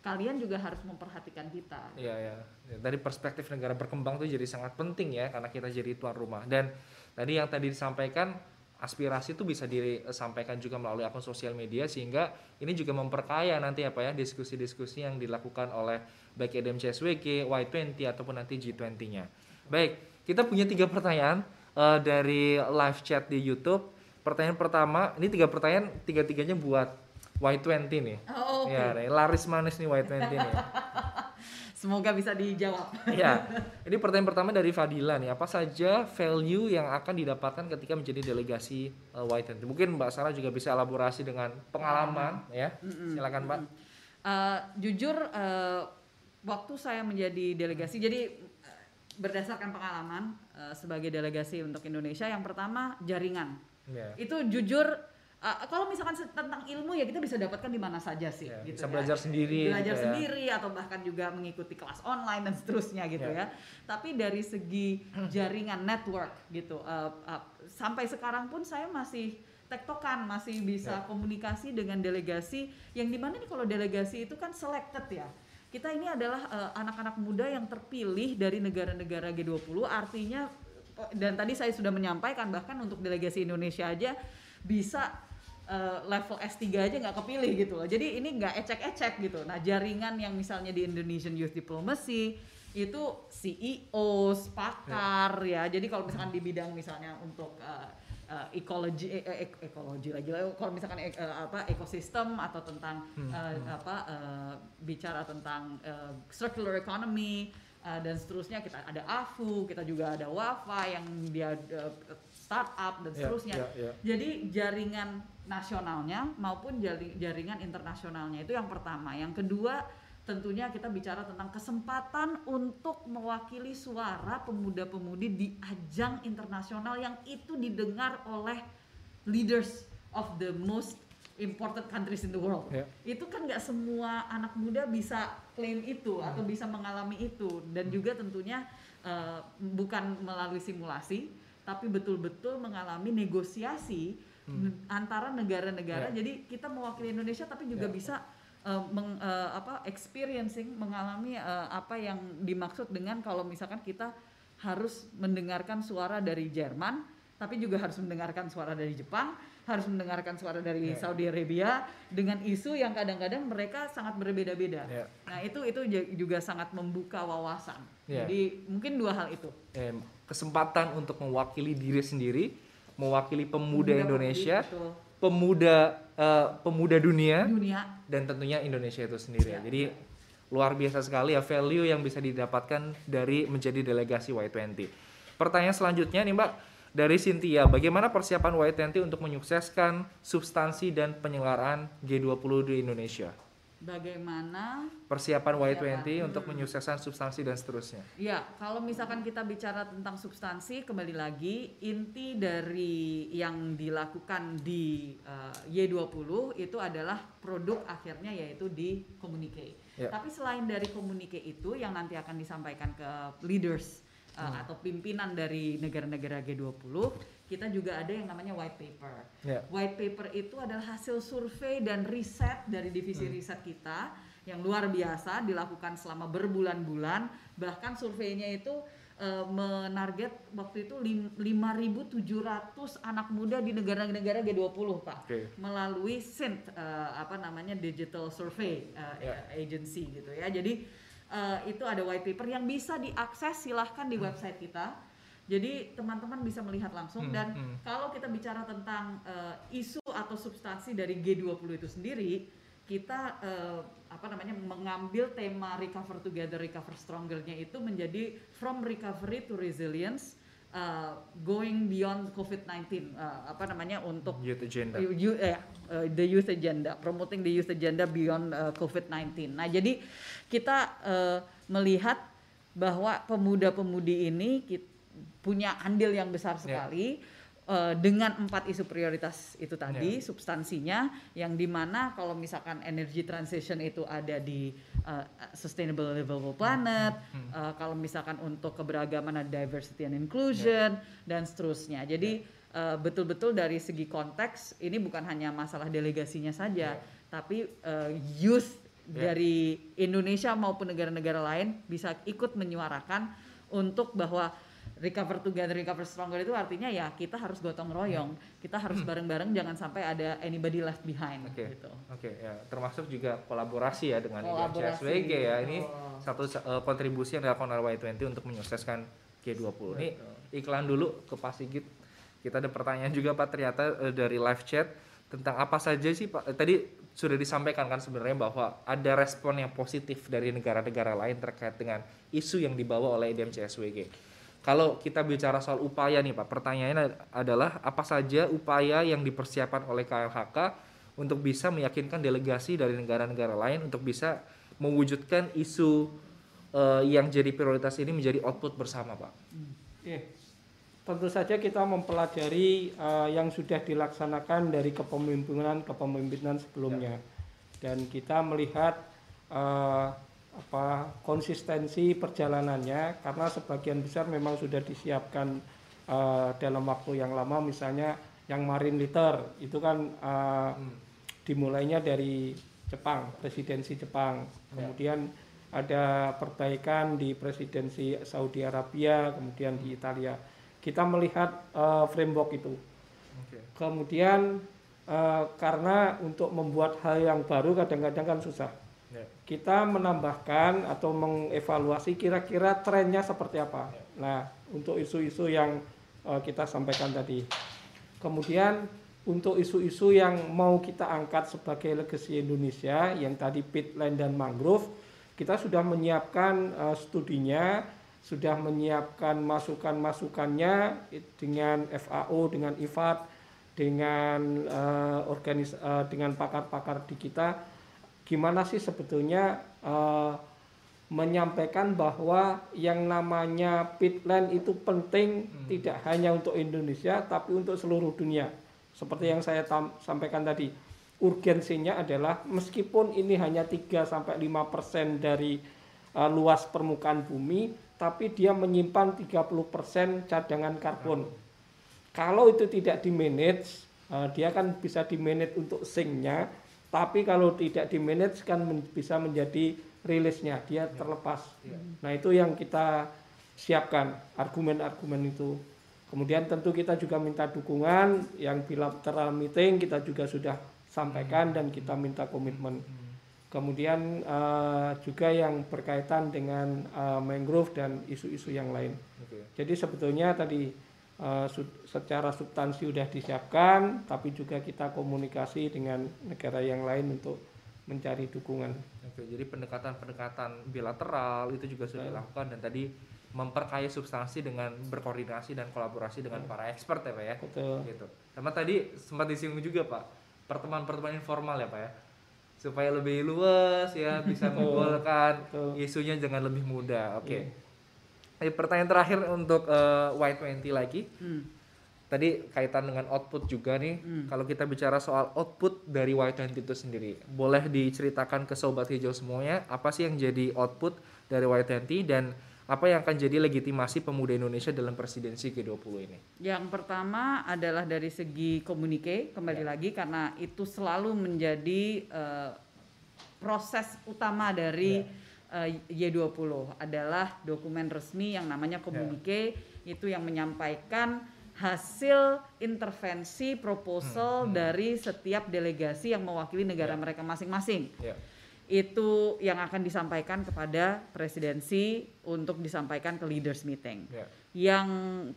kalian juga harus memperhatikan kita. Iya ya. Dari perspektif negara berkembang tuh jadi sangat penting ya karena kita jadi tuan rumah. Dan tadi yang tadi disampaikan aspirasi itu bisa disampaikan juga melalui akun sosial media sehingga ini juga memperkaya nanti apa ya diskusi-diskusi yang dilakukan oleh baik EDMCSWG, Y20 ataupun nanti G20-nya. Baik, kita punya tiga pertanyaan eh, dari live chat di YouTube. Pertanyaan pertama, ini tiga pertanyaan tiga-tiganya buat Y20 nih. Oh, oke. Ya, nih, laris manis nih Y20 nih. Semoga bisa dijawab. Ya, ini pertanyaan pertama dari Fadila nih. Apa saja value yang akan didapatkan ketika menjadi delegasi uh, Y20? Mungkin Mbak Sarah juga bisa elaborasi dengan pengalaman, ya. Silakan Mbak. Eh, jujur eh, waktu saya menjadi delegasi jadi eh, berdasarkan pengalaman eh, sebagai delegasi untuk Indonesia yang pertama jaringan Ya. itu jujur eh, kalau misalkan tentang ilmu ya kita bisa dapatkan di mana saja sih Ya, gitu bisa ya. belajar sendiri belajar gitu ya. sendiri atau bahkan juga mengikuti kelas online dan seterusnya gitu Ya. ya tapi dari segi jaringan network gitu eh, eh, sampai sekarang pun saya masih tektokan masih bisa Ya. komunikasi dengan delegasi yang di mana nih kalau delegasi itu kan selected ya kita ini adalah eh, anak-anak muda yang terpilih dari negara-negara G20 artinya eh, dan tadi saya sudah menyampaikan bahkan untuk delegasi Indonesia aja bisa eh, level S3 aja nggak kepilih gitu loh. Jadi ini nggak ecek-ecek gitu. Nah jaringan yang misalnya di Indonesian Youth Diplomacy itu CEO, pakar ya. Jadi kalau misalkan di bidang misalnya untuk eh, eh, ekologi eh, eh, ek- ekologi lagi lah. Kalau misalkan ek- eh, apa ekosistem atau tentang eh, apa eh, bicara tentang eh, circular economy eh, dan seterusnya. Kita ada AFU kita juga ada WAFA yang dia eh, startup dan Ya, seterusnya. ya, ya. jadi jaringan nasionalnya maupun jari- jaringan internasionalnya itu yang pertama. Yang kedua tentunya kita bicara tentang kesempatan untuk mewakili suara pemuda-pemudi di ajang internasional yang itu didengar oleh leaders of the most important countries in the world. Ya. Itu kan nggak semua anak muda bisa klaim itu atau bisa mengalami itu dan juga tentunya eh, bukan melalui simulasi tapi betul-betul mengalami negosiasi antara negara-negara. Ya. Jadi kita mewakili Indonesia tapi juga Ya. bisa eh, meng- eh, apa experiencing mengalami eh, apa yang dimaksud dengan kalau misalkan kita harus mendengarkan suara dari Jerman tapi juga harus mendengarkan suara dari Jepang harus mendengarkan suara dari Ya. Saudi Arabia dengan isu yang kadang-kadang mereka sangat berbeda-beda. Ya. Nah itu itu ju- juga sangat membuka wawasan. Ya. Jadi mungkin dua hal itu. Eh, kesempatan untuk mewakili diri sendiri, mewakili pemuda Indonesia, Betul. Pemuda eh, pemuda dunia, dunia dan tentunya Indonesia itu sendiri. Ya. Jadi luar biasa sekali ya value yang bisa didapatkan dari menjadi delegasi Y20. Pertanyaan selanjutnya nih Mbak dari Cynthia, bagaimana persiapan Y20 untuk menyukseskan substansi dan penyelenggaraan G20 di Indonesia? Bagaimana Persiapan Y20 Persiapan. untuk menyukseskan substansi dan seterusnya. Ya, kalau misalkan kita bicara tentang substansi, kembali lagi inti dari yang dilakukan di uh, Y20 itu adalah produk akhirnya yaitu di communique. Ya. Tapi selain dari communique itu yang nanti akan disampaikan ke leaders uh, atau pimpinan dari negara-negara G20, kita juga ada yang namanya white paper. Ya. White paper itu adalah hasil survei dan riset dari divisi riset kita yang luar biasa dilakukan selama berbulan-bulan. Bahkan surveinya itu eh, menarget waktu itu lim- 5.700 anak muda di negara-negara G20, Pak. Oke. Melalui SINT eh, apa namanya Digital Survey eh, Ya. Agency gitu ya. Jadi eh, itu ada white paper yang bisa diakses silahkan di website kita. Jadi teman-teman bisa melihat langsung Hmm, dan hmm. kalau kita bicara tentang eh, isu atau substansi dari G20 itu sendiri, kita eh, apa namanya mengambil tema recover together, recover stronger-nya itu menjadi from recovery to resilience, eh, going beyond COVID-19, eh, apa namanya untuk Youth agenda. You- you- eh, eh, the youth agenda, promoting the youth agenda beyond eh, COVID-19. Nah, jadi kita eh, melihat bahwa pemuda-pemudi ini kit- punya andil yang besar Ya. sekali eh, dengan empat isu prioritas itu tadi Ya. substansinya yang di mana kalau misalkan energy transition itu ada di eh, sustainable livable planet Hmm. eh, kalau misalkan untuk keberagaman ada diversity and inclusion dan seterusnya jadi eh, betul-betul dari segi konteks ini bukan hanya masalah delegasinya saja tapi eh, youth Ya. dari Indonesia maupun negara-negara lain bisa ikut menyuarakan untuk bahwa recover together, recover stronger itu artinya ya kita harus gotong royong, kita harus bareng-bareng, jangan sampai ada anybody left behind Hmm. Oke. gitu. Oke, ya termasuk juga kolaborasi ya dengan Kolaborasi, IDMC ya. Ini betul. satu eh, kontribusi yang dilakukan oleh Y20 untuk menyukseskan G20. Ini iklan dulu ke Pak Sigit. Kita ada pertanyaan juga Pak ternyata eh, dari live chat tentang apa saja sih Pak. Eh, Tadi sudah disampaikan kan sebenarnya bahwa ada respon yang positif dari negara-negara lain terkait dengan isu yang dibawa oleh IDMC SWG. Kalau kita bicara soal upaya nih Pak, pertanyaannya adalah apa saja upaya yang dipersiapkan oleh KLHK untuk bisa meyakinkan delegasi dari negara-negara lain untuk bisa mewujudkan isu eh, yang jadi prioritas ini menjadi output bersama Pak. Oke. Tentu saja kita mempelajari eh, yang sudah dilaksanakan dari kepemimpinan kepemimpinan sebelumnya dan kita melihat eh, apa konsistensi perjalanannya karena sebagian besar memang sudah disiapkan eh, dalam waktu yang lama misalnya yang marine litter. Itu kan eh, dimulainya dari Jepang presidensi Jepang. Kemudian ada perbaikan di presidensi Saudi Arabia kemudian di Italia. Kita melihat eh, framework itu. Oke. kemudian eh, karena untuk membuat hal yang baru kadang-kadang kan susah Ya. kita menambahkan atau mengevaluasi kira-kira trennya seperti apa. Nah, untuk isu-isu yang eh, kita sampaikan tadi. Kemudian untuk isu-isu yang mau kita angkat sebagai legacy Indonesia yang tadi peatland dan mangrove, kita sudah menyiapkan eh, studinya, sudah menyiapkan masukan-masukannya dengan FAO, dengan IFAD, dengan eh, organis eh, dengan pakar-pakar di kita gimana sih sebetulnya eh, menyampaikan bahwa yang namanya peatland itu penting tidak hanya untuk Indonesia tapi untuk seluruh dunia. Seperti yang saya tam- sampaikan tadi, urgensinya adalah meskipun ini hanya 3 sampai 5% dari eh, luas permukaan bumi, tapi dia menyimpan 30% cadangan karbon. Kalau itu tidak di manage, eh, dia kan bisa di manage untuk sinknya, tapi kalau tidak di manage kan men- bisa menjadi rilisnya, dia terlepas. Nah itu yang kita siapkan argumen-argumen itu. Kemudian tentu kita juga minta dukungan yang bilateral meeting kita juga sudah sampaikan dan kita minta komitmen. Kemudian eh, juga yang berkaitan dengan eh, mangrove dan isu-isu yang lain. Oke. Jadi sebetulnya tadi secara substansi sudah disiapkan, tapi juga kita komunikasi dengan negara yang lain untuk mencari dukungan. Oke, jadi pendekatan-pendekatan bilateral itu juga sudah dilakukan dan tadi memperkaya substansi dengan berkoordinasi dan kolaborasi dengan para expert ya Pak ya. Betul. Gitu. Sama tadi sempat disinggung juga Pak, pertemuan-pertemuan informal ya Pak ya. Supaya lebih luas ya, bisa menggolkan isunya dengan lebih mudah. Oke. Eh, pertanyaan terakhir untuk eh, Y20 lagi. Hmm. Tadi kaitan dengan output juga nih. Kalau kita bicara soal output dari Y20 itu sendiri, boleh diceritakan ke sobat hijau semuanya apa sih yang jadi output dari Y20 dan apa yang akan jadi legitimasi pemuda Indonesia dalam presidensi G20 ini? Yang pertama adalah dari segi komunike kembali lagi karena itu selalu menjadi eh, proses utama dari eh, Y20 adalah dokumen resmi yang namanya komunike itu yang menyampaikan hasil intervensi proposal dari setiap delegasi yang mewakili negara mereka masing-masing. Ya. itu yang akan disampaikan kepada presidensi untuk disampaikan ke leaders meeting. Ya. Yang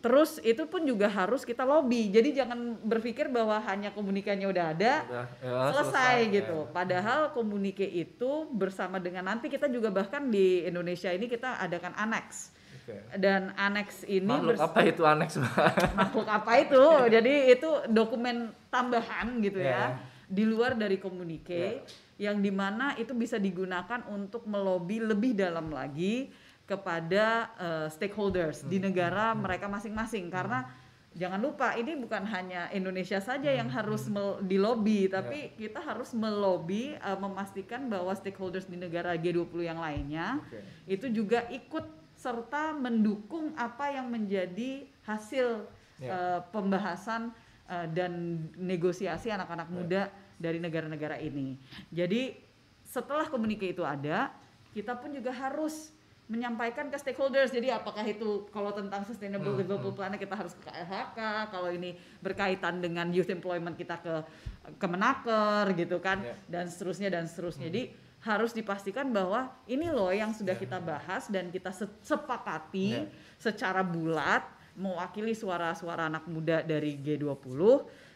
terus itu pun juga harus kita lobby. Jadi jangan berpikir bahwa hanya komunikasinya udah ada, Udah, ya, selesai, ya. gitu. Padahal komunike itu bersama dengan nanti kita juga bahkan di Indonesia ini kita adakan annex. Oke. Dan annex ini Makhluk apa itu aneks makhluk apa itu? Jadi itu dokumen tambahan gitu Ya, ya, di luar dari komunike yang di mana itu bisa digunakan untuk melobi lebih dalam lagi kepada eh, stakeholders di negara mereka masing-masing. Karena jangan lupa ini bukan hanya Indonesia saja yang harus mel- dilobi tapi kita harus melobi uh, memastikan bahwa stakeholders di negara G20 yang lainnya Oke. itu juga ikut serta mendukung apa yang menjadi hasil Ya. uh, pembahasan uh, dan negosiasi anak-anak muda dari negara-negara ini. Jadi setelah komunikasi itu ada, kita pun juga harus menyampaikan ke stakeholders. Jadi apakah itu kalau tentang sustainable Hmm, development plan kita harus ke KLHK, kalau ini berkaitan dengan youth employment kita ke Kemenaker gitu kan Ya. dan seterusnya dan seterusnya. Jadi harus dipastikan bahwa ini loh yang sudah kita bahas dan kita se- sepakati Ya. secara bulat mewakili suara-suara anak muda dari G20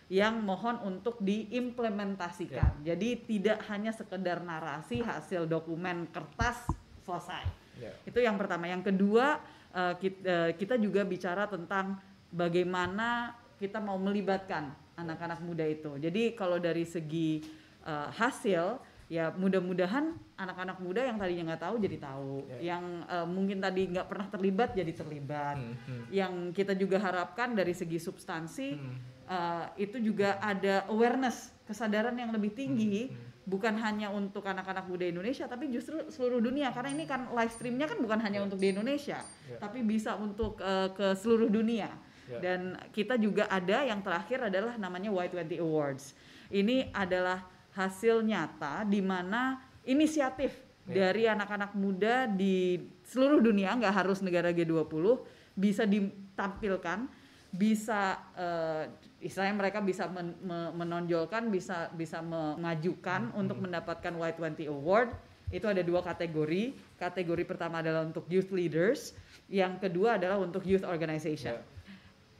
yang mohon untuk diimplementasikan. Jadi tidak hanya sekedar narasi hasil dokumen kertas selesai. Ya. Itu yang pertama. Yang kedua eh, kit- eh, kita juga bicara tentang bagaimana kita mau melibatkan anak-anak muda itu. Jadi kalau dari segi eh, hasil ya mudah-mudahan anak-anak muda yang tadinya nggak tahu jadi tahu, Ya. yang eh, mungkin tadi nggak pernah terlibat jadi terlibat. Hmm, hmm. Yang kita juga harapkan dari segi substansi Hmm. eh, itu juga ada awareness, kesadaran yang lebih tinggi Hmm, bukan hanya untuk anak-anak muda Indonesia tapi justru seluruh dunia karena ini kan live streamnya kan bukan hanya untuk di Indonesia Ya. tapi bisa untuk eh, ke seluruh dunia Ya. dan kita juga ada yang terakhir adalah namanya Y20 Awards ini adalah hasil nyata di mana inisiatif Ya. dari anak-anak muda di seluruh dunia nggak harus negara G20 bisa ditampilkan bisa eh, istilahnya mereka bisa men- me- menonjolkan bisa bisa mengajukan untuk mendapatkan Y20 Award. Itu ada dua kategori. Kategori pertama adalah untuk youth leaders yang kedua adalah untuk youth organization. Ya.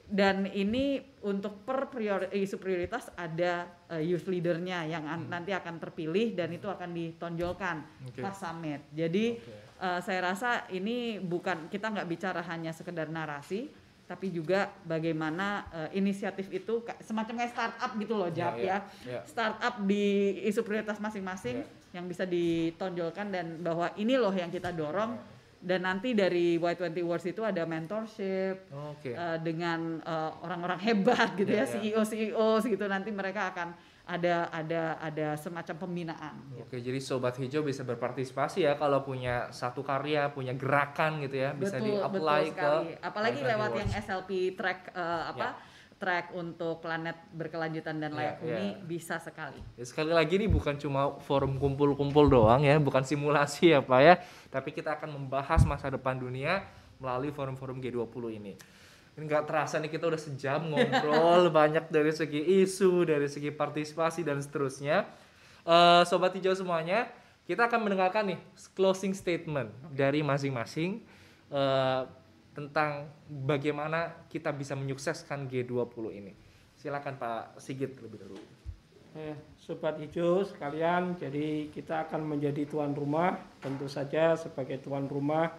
dan ini untuk per priori, isu prioritas ada eh, youth leadernya yang an- nanti akan terpilih dan itu akan ditonjolkan. Oke. pas summit. Jadi Oke. eh, saya rasa ini bukan kita nggak bicara hanya sekedar narasi tapi juga bagaimana eh, inisiatif itu semacam kayak startup gitu loh Jap ya, ya, ya. startup di isu prioritas masing-masing Ya. yang bisa ditonjolkan dan bahwa ini loh yang kita dorong dan nanti dari Y20 Awards itu ada mentorship Oke. eh, dengan eh, orang-orang hebat gitu Ya, ya, ya. CEO CEO gitu nanti mereka akan ada ada ada semacam pembinaan. Oke, jadi sobat hijau bisa berpartisipasi ya kalau punya satu karya, punya gerakan gitu ya, bisa betul, di-apply betul ke sekali. Apalagi Life lewat Awards. yang SLP track eh, apa track untuk planet berkelanjutan dan Ya, layak huni ya. bisa sekali. Ya, sekali lagi ini bukan cuma forum kumpul-kumpul doang ya, bukan simulasi ya Pak ya, tapi kita akan membahas masa depan dunia melalui forum-forum G20 ini. Ini nggak terasa nih kita udah sejam ngobrol banyak dari segi isu, dari segi partisipasi dan seterusnya. Eh, Sobat hijau semuanya, kita akan mendengarkan nih closing statement dari masing-masing eh, tentang bagaimana kita bisa menyukseskan G20 ini. Silakan Pak Sigit lebih dulu. Eh, Sobat hijau sekalian, jadi kita akan menjadi tuan rumah. Tentu saja sebagai tuan rumah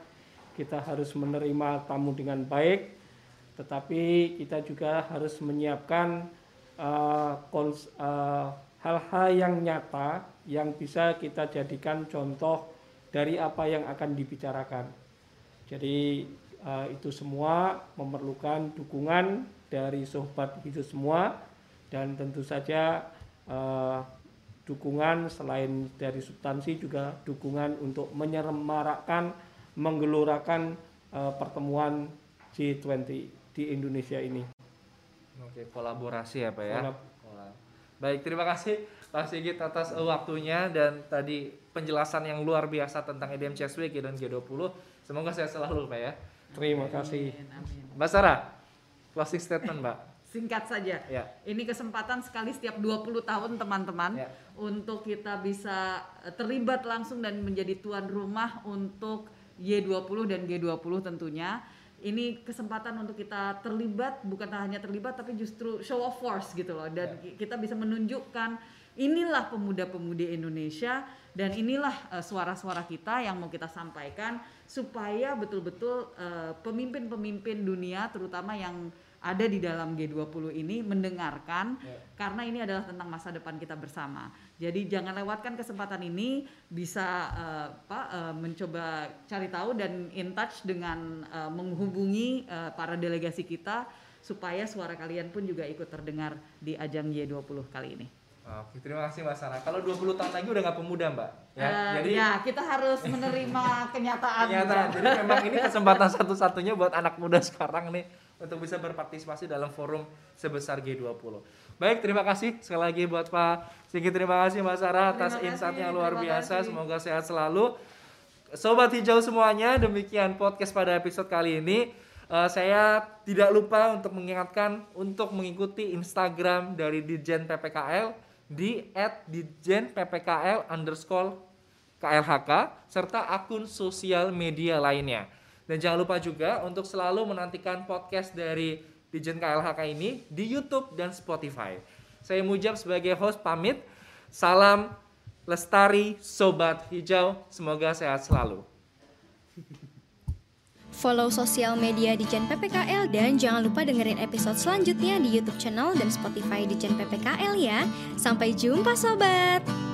kita harus menerima tamu dengan baik, tetapi kita juga harus menyiapkan eh, eh, hal-hal yang nyata yang bisa kita jadikan contoh dari apa yang akan dibicarakan. Jadi eh, itu semua memerlukan dukungan dari sobat hijau semua dan tentu saja eh, dukungan selain dari substansi juga dukungan untuk menyemarakan menggelorakan eh, pertemuan G20 di Indonesia ini. Oke, kolaborasi ya Pak ya. Kolab- Kolab. Baik, terima kasih Pak Sigit atas eh, waktunya dan tadi penjelasan yang luar biasa tentang EDM Chess Week dan G20. Semoga saya selalu Pak ya. Terima kasih. Amin, amin. Mbak Sarah, closing statement Mbak. Singkat saja. Ya. Ini kesempatan sekali setiap 20 tahun teman-teman Ya. untuk kita bisa eh, terlibat langsung dan menjadi tuan rumah untuk Y20 dan G20 tentunya. Ini kesempatan untuk kita terlibat bukan hanya terlibat tapi justru show of force gitu loh dan ki- kita bisa menunjukkan inilah pemuda-pemudi Indonesia dan inilah eh, suara-suara kita yang mau kita sampaikan supaya betul-betul eh, pemimpin-pemimpin dunia terutama yang ada di dalam G20 ini mendengarkan Ya. karena ini adalah tentang masa depan kita bersama. Jadi jangan lewatkan kesempatan ini bisa eh, apa eh, mencoba cari tahu dan in touch dengan eh, menghubungi eh, para delegasi kita supaya suara kalian pun juga ikut terdengar di ajang Y20 kali ini. Oke, terima kasih Mbak Sarah. Kalau 20 tahun lagi udah nggak pemuda, Mbak. Ya, Eh, jadi ya kita harus menerima kenyataan. ternyata jadi memang ini kesempatan satu-satunya buat anak muda sekarang nih untuk bisa berpartisipasi dalam forum sebesar G20. Baik, terima kasih sekali lagi buat Pak Sigi. Terima kasih Mbak Sarah atas Terima insight yang kasih, luar biasa. kasih. Semoga sehat selalu. Sobat hijau semuanya, demikian podcast pada episode kali ini. Eh, saya tidak lupa untuk mengingatkan untuk mengikuti Instagram dari Dijen PPKL di @dijenppkl underscore KLHK serta akun sosial media lainnya. Dan jangan lupa juga untuk selalu menantikan podcast dari Dijen KLHK ini di YouTube dan Spotify. Saya Mujab sebagai host pamit. Salam lestari sobat hijau. Semoga sehat selalu. Follow sosial media Dijen PPKL dan jangan lupa dengerin episode selanjutnya di YouTube channel dan Spotify Dijen PPKL ya. Sampai jumpa sobat.